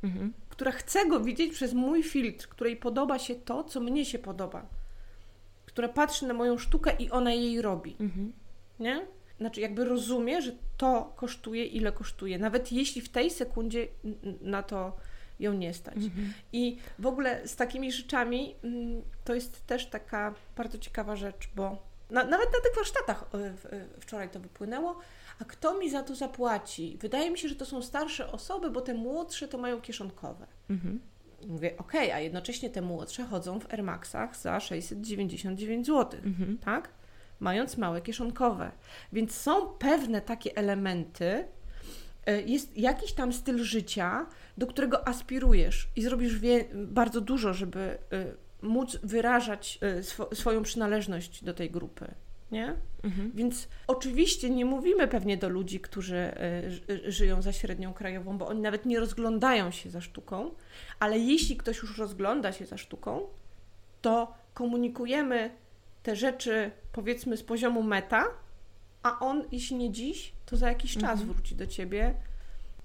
mhm. która chce go widzieć przez mój filtr, której podoba się to, co mnie się podoba, która patrzy na moją sztukę i ona jej robi. Mhm. Nie? Znaczy, jakby rozumie, że to kosztuje, ile kosztuje, nawet jeśli w tej sekundzie na to ją nie stać. Mhm. I w ogóle z takimi rzeczami mm, to jest też taka bardzo ciekawa rzecz, bo na, nawet na tych warsztatach e, wczoraj to wypłynęło, a kto mi za to zapłaci? Wydaje mi się, że to są starsze osoby, bo te młodsze to mają kieszonkowe. Mhm. Mówię, okej, okay, a jednocześnie te młodsze chodzą w Air Maxach za 699 zł, mhm. tak? Mając małe kieszonkowe. Więc są pewne takie elementy, e, jest jakiś tam styl życia, do którego aspirujesz i zrobisz bardzo dużo, żeby e, móc wyrażać e, sw swoją przynależność do tej grupy nie? Mhm. Więc oczywiście nie mówimy pewnie do ludzi, którzy y, żyją za średnią krajową, bo oni nawet nie rozglądają się za sztuką, ale jeśli ktoś już rozgląda się za sztuką, to komunikujemy te rzeczy powiedzmy z poziomu meta, a on, jeśli nie dziś, to za jakiś czas mhm. wróci do ciebie,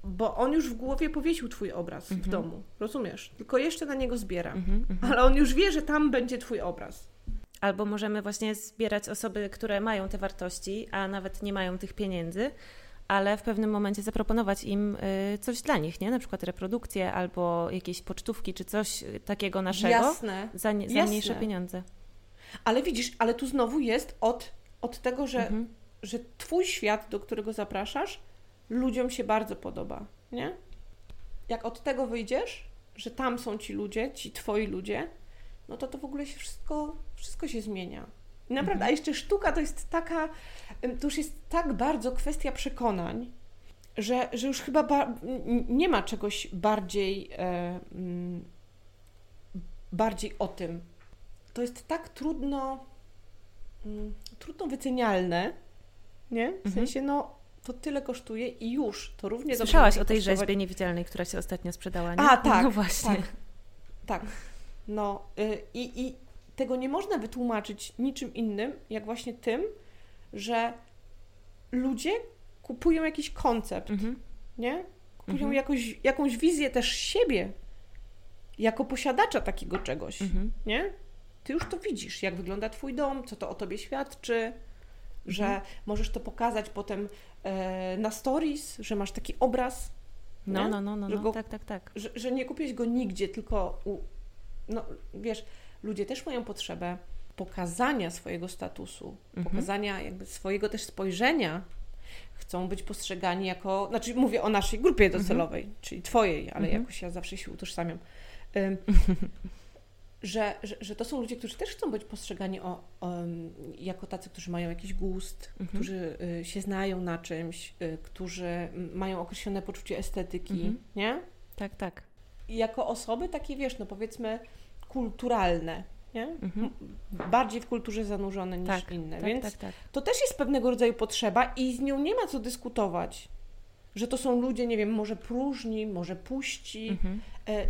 bo on już w głowie powiesił twój obraz mhm. w domu, rozumiesz? Tylko jeszcze na niego zbiera, mhm, mhm. ale on już wie, że tam będzie twój obraz. Albo możemy właśnie zbierać osoby, które mają te wartości, a nawet nie mają tych pieniędzy, ale w pewnym momencie zaproponować im y, coś dla nich, nie? Na przykład reprodukcję albo jakieś pocztówki czy coś takiego naszego Jasne. Za, nie, za mniejsze pieniądze. Ale widzisz, ale tu znowu jest od, od tego, że, mhm. że twój świat, do którego zapraszasz, ludziom się bardzo podoba, nie? Jak od tego wyjdziesz, że tam są ci ludzie, ci twoi ludzie, no to to w ogóle się wszystko, wszystko się zmienia. I naprawdę, mhm. a jeszcze sztuka to jest taka, to już jest tak bardzo kwestia przekonań, że, że już chyba nie ma czegoś bardziej, e, mm, bardziej o tym. To jest tak trudno, mm, trudno wycenialne, nie? W mhm. sensie, no, to tyle kosztuje i już, to równie Słyszałaś o tej kosztować... rzeźbie niewidzialnej, która się ostatnio sprzedała, nie? A, tak. No właśnie. Tak, tak. No y, i, i tego nie można wytłumaczyć niczym innym, jak właśnie tym, że ludzie kupują jakiś koncept, mhm. nie? Kupują mhm. jakąś, jakąś wizję też siebie jako posiadacza takiego czegoś, mhm. nie? Ty już to widzisz, jak wygląda twój dom, co to o tobie świadczy, że mhm. możesz to pokazać potem e, na stories, że masz taki obraz. No, no, no, no, no, go, tak, tak, tak. Że, że nie kupiłeś go nigdzie, tylko u, no wiesz, ludzie też mają potrzebę pokazania swojego statusu, mhm. pokazania jakby swojego też spojrzenia. Chcą być postrzegani jako, znaczy mówię o naszej grupie mhm. docelowej, mhm. czyli twojej, ale mhm. jakoś ja zawsze się utożsamiam. że, że, że, to są ludzie, którzy też chcą być postrzegani o, o jako tacy, którzy mają jakiś gust, mhm. którzy y, się znają na czymś, y, którzy mają określone poczucie estetyki, mhm. nie? Tak, tak. I jako osoby takie, wiesz, no powiedzmy, kulturalne, nie? Mhm. Bardziej w kulturze zanurzone niż tak, inne. Tak, Więc tak, tak. to też jest pewnego rodzaju potrzeba i z nią nie ma co dyskutować. Że to są ludzie, nie wiem, może próżni, może puści. Mhm. E,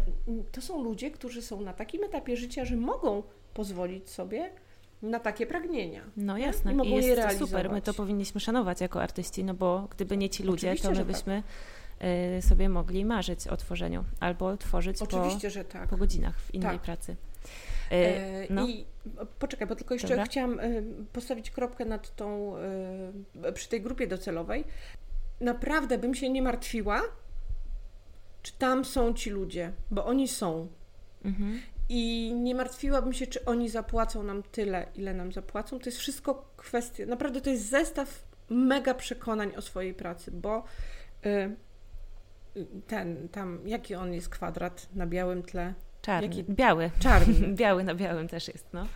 To są ludzie, którzy są na takim etapie życia, że mogą pozwolić sobie na takie pragnienia. No jasne. I mogą I jest je to super. My to powinniśmy szanować jako artyści, no bo gdyby nie ci ludzie, Oczywiście, to my tak. byśmy y, sobie mogli marzyć o tworzeniu albo tworzyć po, Oczywiście, że tak. po godzinach w innej Tak. pracy. E, no. I poczekaj, bo tylko jeszcze Dobra. chciałam postawić kropkę nad tą, przy tej grupie docelowej. Naprawdę bym się nie martwiła, czy tam są ci ludzie, bo oni są. Mhm. I nie martwiłabym się, czy oni zapłacą nam tyle, ile nam zapłacą. To jest wszystko kwestia, naprawdę to jest zestaw mega przekonań o swojej pracy, bo y, ten tam, jaki on jest kwadrat na białym tle? Czarny. Jaki- Biały. Czarny. Biały na białym też jest, no.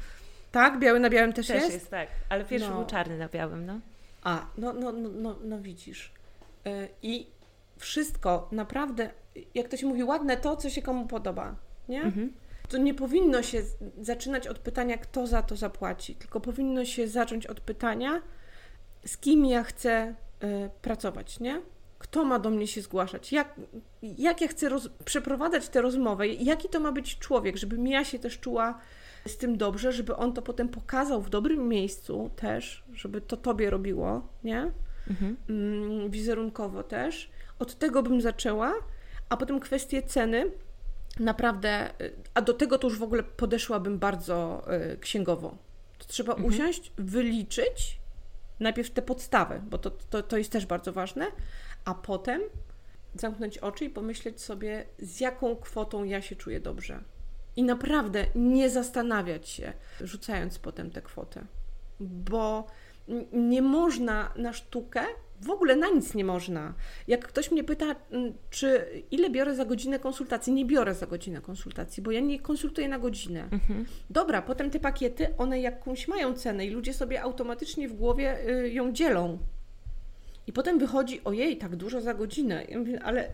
tak, biały na białym też, Też jest? jest, tak. Ale pierwszy No. był czarny na białym, no. A, no, no, no, no, no widzisz. I wszystko naprawdę, jak to się mówi, ładne to, co się komu podoba, nie? Mhm. To nie powinno się zaczynać od pytania, kto za to zapłaci, tylko powinno się zacząć od pytania, z kim ja chcę y, pracować, nie? Kto ma do mnie się zgłaszać? Jak, jak ja chcę roz, przeprowadzać tę rozmowę? Jaki to ma być człowiek, żebym ja się też czuła z tym dobrze, żeby on to potem pokazał w dobrym miejscu też, żeby to tobie robiło, nie? Mhm. mm, wizerunkowo też. Od tego bym zaczęła, a potem kwestie ceny. Naprawdę, y, a do tego to już w ogóle podeszłabym bardzo y, księgowo. To trzeba Mhm. usiąść, wyliczyć najpierw te podstawy, bo to, to, to jest też bardzo ważne, a potem zamknąć oczy i pomyśleć sobie, z jaką kwotą ja się czuję dobrze. I naprawdę nie zastanawiać się, rzucając potem tę kwotę, bo nie można na sztukę, w ogóle na nic nie można. Jak ktoś mnie pyta, mm, czy ile biorę za godzinę konsultacji, nie biorę za godzinę konsultacji, bo ja nie konsultuję na godzinę. Mhm. Dobra, potem te pakiety, one jakąś mają cenę i ludzie sobie automatycznie w głowie y, ją dzielą. I potem wychodzi, ojej, tak dużo za godzinę. Ja mówię, ale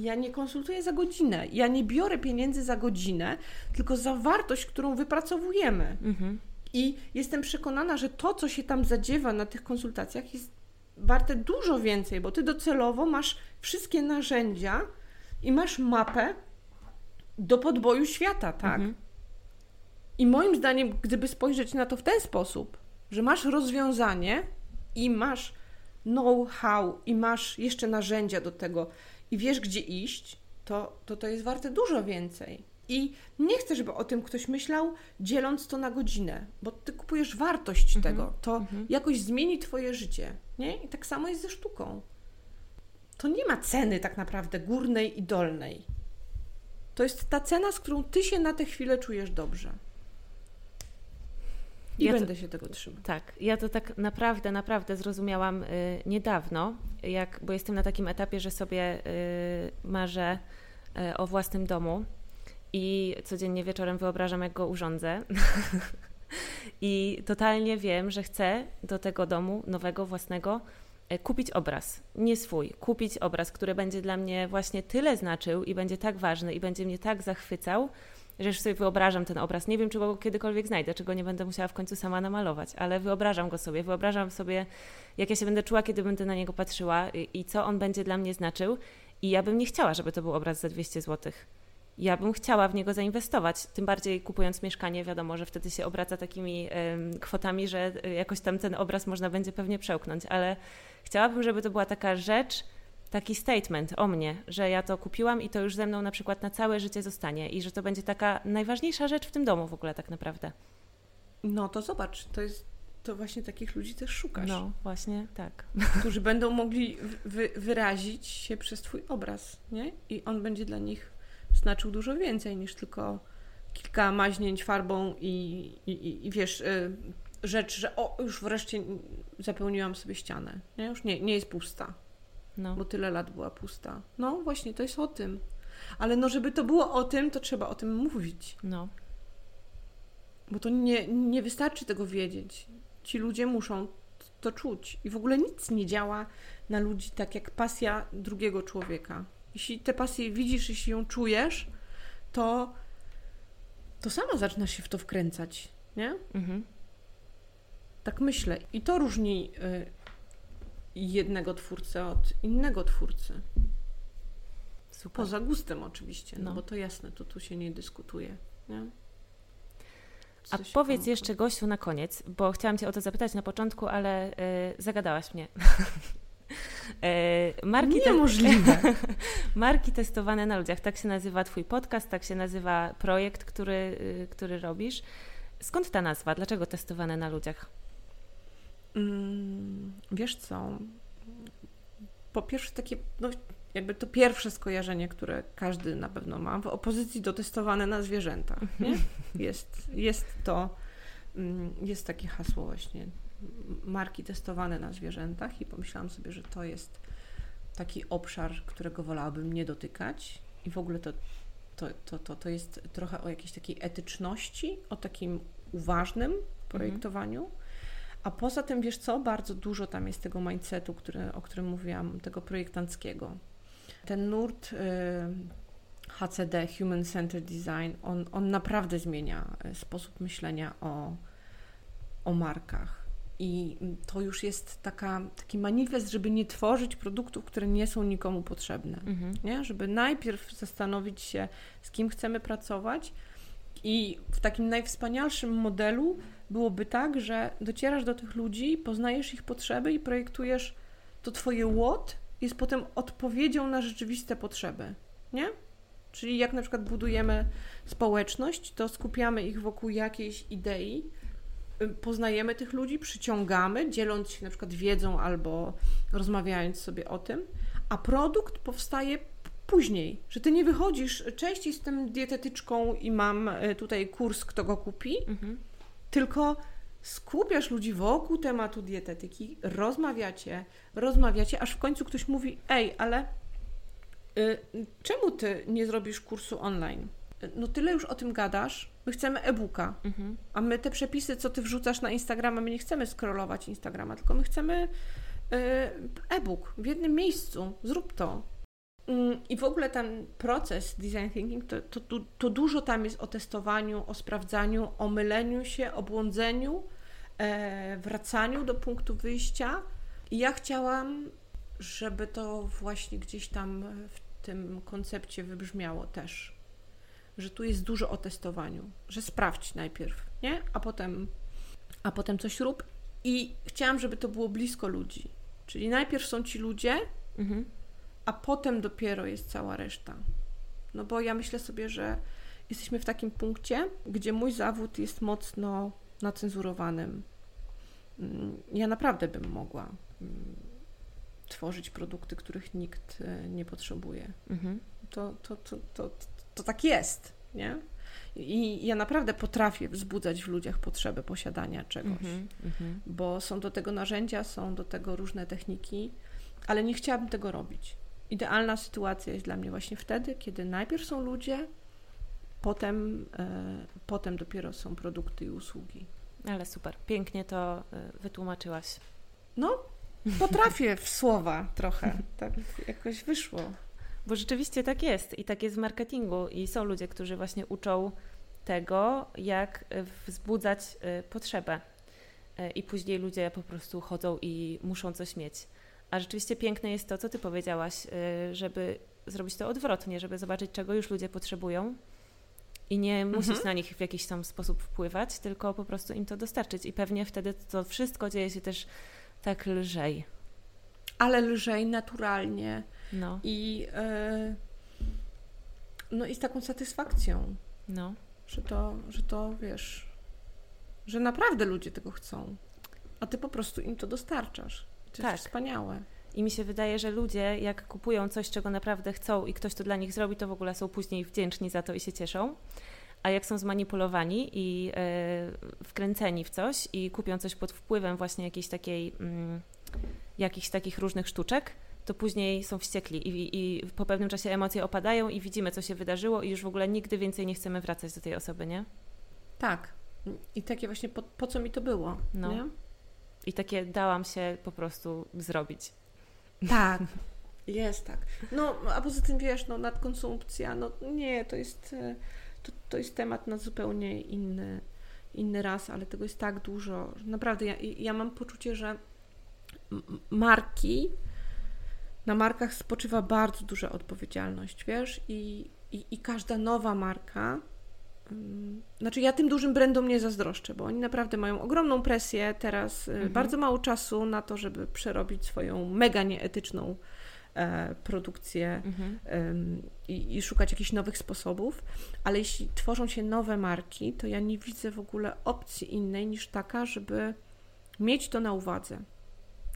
ja nie konsultuję za godzinę. Ja nie biorę pieniędzy za godzinę, tylko za wartość, którą wypracowujemy. Mhm. I jestem przekonana, że to, co się tam zadziewa na tych konsultacjach, jest warte dużo więcej, bo ty docelowo masz wszystkie narzędzia i masz mapę do podboju świata, tak? Mhm. I moim zdaniem, gdyby spojrzeć na to w ten sposób, że masz rozwiązanie i masz know-how i masz jeszcze narzędzia do tego i wiesz, gdzie iść, to to, to jest warte dużo więcej. I nie chcę, żeby o tym ktoś myślał, dzieląc to na godzinę, bo ty kupujesz wartość Mhm, tego. To mhm. jakoś zmieni twoje życie. Nie? I tak samo jest ze sztuką. To nie ma ceny tak naprawdę górnej i dolnej. To jest ta cena, z którą ty się na tę chwilę czujesz dobrze. I Ja to- będę się tego trzymać. Tak, ja to tak naprawdę, naprawdę zrozumiałam y, niedawno, jak, bo jestem na takim etapie, że sobie y, marzę y, o własnym domu i codziennie wieczorem wyobrażam, jak go urządzę. I totalnie wiem, że chcę do tego domu nowego, własnego y, kupić obraz, nie swój, kupić obraz, który będzie dla mnie właśnie tyle znaczył i będzie tak ważny i będzie mnie tak zachwycał, że już sobie wyobrażam ten obraz. Nie wiem, czy go kiedykolwiek znajdę, czy go nie będę musiała w końcu sama namalować, ale wyobrażam go sobie. Wyobrażam sobie, jak ja się będę czuła, kiedy będę na niego patrzyła i, i co on będzie dla mnie znaczył. I ja bym nie chciała, żeby to był obraz za 200 zł. Ja bym chciała w niego zainwestować, tym bardziej kupując mieszkanie, wiadomo, że wtedy się obraca takimi kwotami, że y, jakoś tam ten obraz można będzie pewnie przełknąć, ale chciałabym, żeby to była taka rzecz, taki statement o mnie, że ja to kupiłam i to już ze mną na przykład na całe życie zostanie i że to będzie taka najważniejsza rzecz w tym domu w ogóle tak naprawdę. No to zobacz, to jest to właśnie takich ludzi też szukasz, No, właśnie tak. którzy będą mogli wy, wyrazić się przez twój obraz, nie? I on będzie dla nich znaczył dużo więcej niż tylko kilka maźnięć farbą i, i, i, wiesz, y, rzecz, że o, już wreszcie zapełniłam sobie ścianę, nie? Już nie, nie jest pusta. No. bo tyle lat była pusta. No właśnie, to jest o tym. Ale no, żeby to było o tym, to trzeba o tym mówić. No. Bo to nie, nie wystarczy tego wiedzieć. Ci ludzie muszą to czuć. I w ogóle nic nie działa na ludzi tak jak pasja drugiego człowieka. Jeśli tę pasję widzisz, jeśli ją czujesz, to, to sama zaczynasz się w to wkręcać. Nie? Mhm. Tak myślę. I to różni y, jednego twórcę od innego twórcy. Super. Poza gustem oczywiście, no, No. bo to jasne, to tu się nie dyskutuje. Nie? A powiedz tam- jeszcze, Gosiu, na koniec, bo chciałam Cię o to zapytać na początku, ale y, zagadałaś mnie. y, marki, te- Niemożliwe. marki testowane na ludziach. Tak się nazywa Twój podcast, tak się nazywa projekt, który, y, który robisz. Skąd ta nazwa? Dlaczego testowane na ludziach? Mm, wiesz co? Po pierwsze takie, no jakby to pierwsze skojarzenie, które każdy na pewno ma, w opozycji do testowane na zwierzętach, nie? Jest, jest to, mm, jest takie hasło właśnie, marki testowane na zwierzętach i pomyślałam sobie, że to jest taki obszar, którego wolałabym nie dotykać i w ogóle to, to, to, to, to jest trochę o jakiejś takiej etyczności, o takim uważnym projektowaniu. A poza tym, wiesz co, bardzo dużo tam jest tego mindsetu, który, o którym mówiłam, tego projektanckiego. Ten nurt y, HCD, Human Centered Design, on, on naprawdę zmienia y, sposób myślenia o, o markach. I to już jest taka, taki manifest, żeby nie tworzyć produktów, które nie są nikomu potrzebne Mhm. nie? żeby najpierw zastanowić się, z kim chcemy pracować. I w takim najwspanialszym modelu byłoby tak, że docierasz do tych ludzi, poznajesz ich potrzeby i projektujesz to twoje łot jest potem odpowiedzią na rzeczywiste potrzeby, nie? Czyli jak na przykład budujemy społeczność, to skupiamy ich wokół jakiejś idei, poznajemy tych ludzi, przyciągamy, dzieląc się na przykład wiedzą albo rozmawiając sobie o tym, a produkt powstaje później, że ty nie wychodzisz, cześć, jestem dietetyczką i mam y, tutaj kurs, kto go kupi, Mhm. tylko skupiasz ludzi wokół tematu dietetyki, rozmawiacie, rozmawiacie, aż w końcu ktoś mówi, ej, ale y, czemu ty nie zrobisz kursu online? No tyle już o tym gadasz, my chcemy e-booka, Mhm. a my te przepisy, co ty wrzucasz na Instagrama, my nie chcemy scrollować Instagrama, tylko my chcemy y, e-book w jednym miejscu. Zrób to. Mm, I w ogóle ten proces design thinking, to, to, to, to dużo tam jest o testowaniu, o sprawdzaniu, o myleniu się, o błądzeniu, e, wracaniu do punktu wyjścia. I ja chciałam, żeby to właśnie gdzieś tam w tym koncepcie wybrzmiało też że tu jest dużo o testowaniu, że sprawdź najpierw, nie? A potem, a potem coś rób. I chciałam, żeby to było blisko ludzi. Czyli najpierw są ci ludzie, Mhm. a potem dopiero jest cała reszta. No bo ja myślę sobie, że jesteśmy w takim punkcie, gdzie mój zawód jest mocno nacenzurowanym. Mm, Ja naprawdę bym mogła mm, tworzyć produkty, których nikt e, nie potrzebuje Mhm. to, to, to, to, to tak jest, nie? I ja naprawdę potrafię wzbudzać w ludziach potrzebę posiadania czegoś, Mhm. Mhm. bo są do tego narzędzia, są do tego różne techniki, ale nie chciałabym tego robić. Idealna sytuacja jest dla mnie właśnie wtedy, kiedy najpierw są ludzie, potem, e, potem dopiero są produkty i usługi. Ale super, pięknie to y, wytłumaczyłaś. No, potrafię w słowa trochę, tak jakoś wyszło. Bo rzeczywiście tak jest i tak jest w marketingu i są ludzie, którzy właśnie uczą tego, jak y, wzbudzać y, potrzebę. Y, I później ludzie po prostu chodzą i muszą coś mieć. A rzeczywiście piękne jest to, co ty powiedziałaś, żeby zrobić to odwrotnie, żeby zobaczyć, czego już ludzie potrzebują i nie musieć Mhm. na nich w jakiś tam sposób wpływać, tylko po prostu im to dostarczyć. I pewnie wtedy to wszystko dzieje się też tak lżej. Ale lżej, naturalnie, No, i, e, no i z taką satysfakcją, no. że to, że to wiesz, że naprawdę ludzie tego chcą, a ty po prostu im to dostarczasz. To Tak. jest wspaniałe. I mi się wydaje, że ludzie, jak kupują coś, czego naprawdę chcą i ktoś to dla nich zrobi, to w ogóle są później wdzięczni za to i się cieszą. A jak są zmanipulowani i e, wkręceni w coś i kupią coś pod wpływem właśnie jakiejś takiej, mm, jakichś takich różnych sztuczek, to później są wściekli i, i po pewnym czasie emocje opadają i widzimy, co się wydarzyło i już w ogóle nigdy więcej nie chcemy wracać do tej osoby, nie? Tak. I takie właśnie, po, po co mi to było, No. nie? I takie dałam się po prostu zrobić. Tak. Jest tak. No, a poza tym wiesz, no nadkonsumpcja, no nie, to jest, e, to, to jest temat na zupełnie inny, inny raz, ale tego jest tak dużo. Naprawdę, ja, ja mam poczucie, że marki, na markach spoczywa bardzo duża odpowiedzialność, wiesz, i, i, i każda nowa marka znaczy, ja tym dużym brandom nie zazdroszczę, bo oni naprawdę mają ogromną presję teraz, y, mhm. bardzo mało czasu na to, żeby przerobić swoją mega nieetyczną e, produkcję mhm. i, i, szukać jakichś nowych sposobów. Ale jeśli tworzą się nowe marki, to ja nie widzę w ogóle opcji innej niż taka, żeby mieć to na uwadze.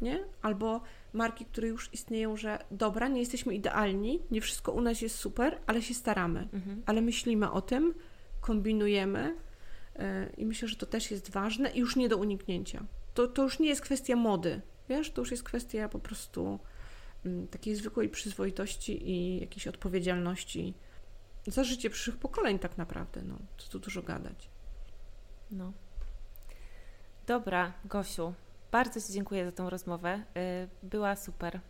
Nie? Albo marki, które już istnieją, że dobra, nie jesteśmy idealni, nie wszystko u nas jest super, ale się staramy, mhm. ale myślimy o tym, kombinujemy e, i myślę, że to też jest ważne i już nie do uniknięcia. To, to już nie jest kwestia mody, wiesz, to już jest kwestia po prostu mm, takiej zwykłej przyzwoitości i jakiejś odpowiedzialności za życie przyszłych pokoleń tak naprawdę, no, co tu dużo gadać. No. Dobra, Gosiu, bardzo Ci dziękuję za tą rozmowę. Y, była super.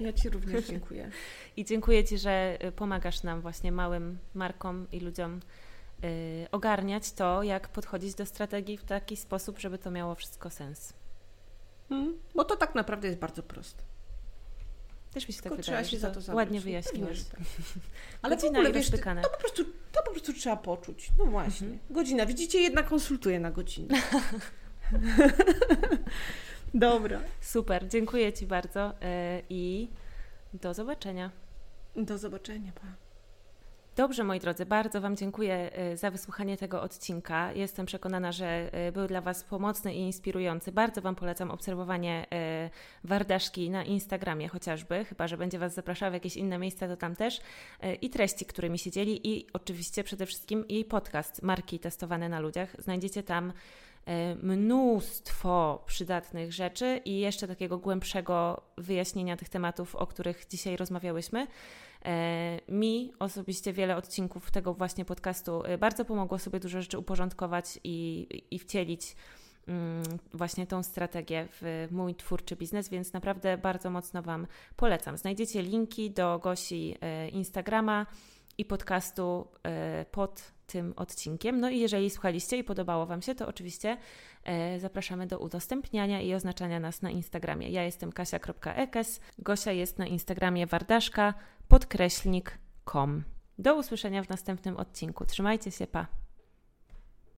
Ja Ci również dziękuję. I dziękuję Ci, że y, pomagasz nam właśnie małym markom i ludziom yy, ogarniać to, jak podchodzić do strategii w taki sposób, żeby to miało wszystko sens. Hmm, bo to tak naprawdę jest bardzo proste. Też mi się Tylko tak wydaje, się za to zabrać. ładnie wyjaśniłaś. Tak. Ale w ogóle, wiesz, to, to, po prostu, to po prostu trzeba poczuć. No właśnie. Mhm. Godzina. Widzicie, jedna konsultuje na godzinę. Dobra. Super, dziękuję Ci bardzo e, i do zobaczenia. Do zobaczenia, pa. Dobrze, moi drodzy, bardzo Wam dziękuję e, za wysłuchanie tego odcinka. Jestem przekonana, że e, był dla Was pomocny i inspirujący. Bardzo Wam polecam obserwowanie Wardaszki na Instagramie chociażby, chyba że będzie Was zapraszała w jakieś inne miejsca, to tam też. I treści, którymi się dzieli i oczywiście przede wszystkim jej podcast Marki testowane na ludziach. Znajdziecie tam mnóstwo przydatnych rzeczy i jeszcze takiego głębszego wyjaśnienia tych tematów, o których dzisiaj rozmawiałyśmy. E, mi osobiście wiele odcinków tego właśnie podcastu e, bardzo pomogło sobie dużo rzeczy uporządkować i, i wcielić mm, właśnie tą strategię w mój twórczy biznes, więc naprawdę bardzo mocno Wam polecam. Znajdziecie linki do Gosi Instagrama i podcastu pod tym odcinkiem. No i jeżeli słuchaliście i podobało Wam się, to oczywiście e, zapraszamy do udostępniania i oznaczania nas na Instagramie. Ja jestem kasia.ekes, Gosia jest na Instagramie wardaszka podkreślnik.com. Do usłyszenia w następnym odcinku. Trzymajcie się, pa!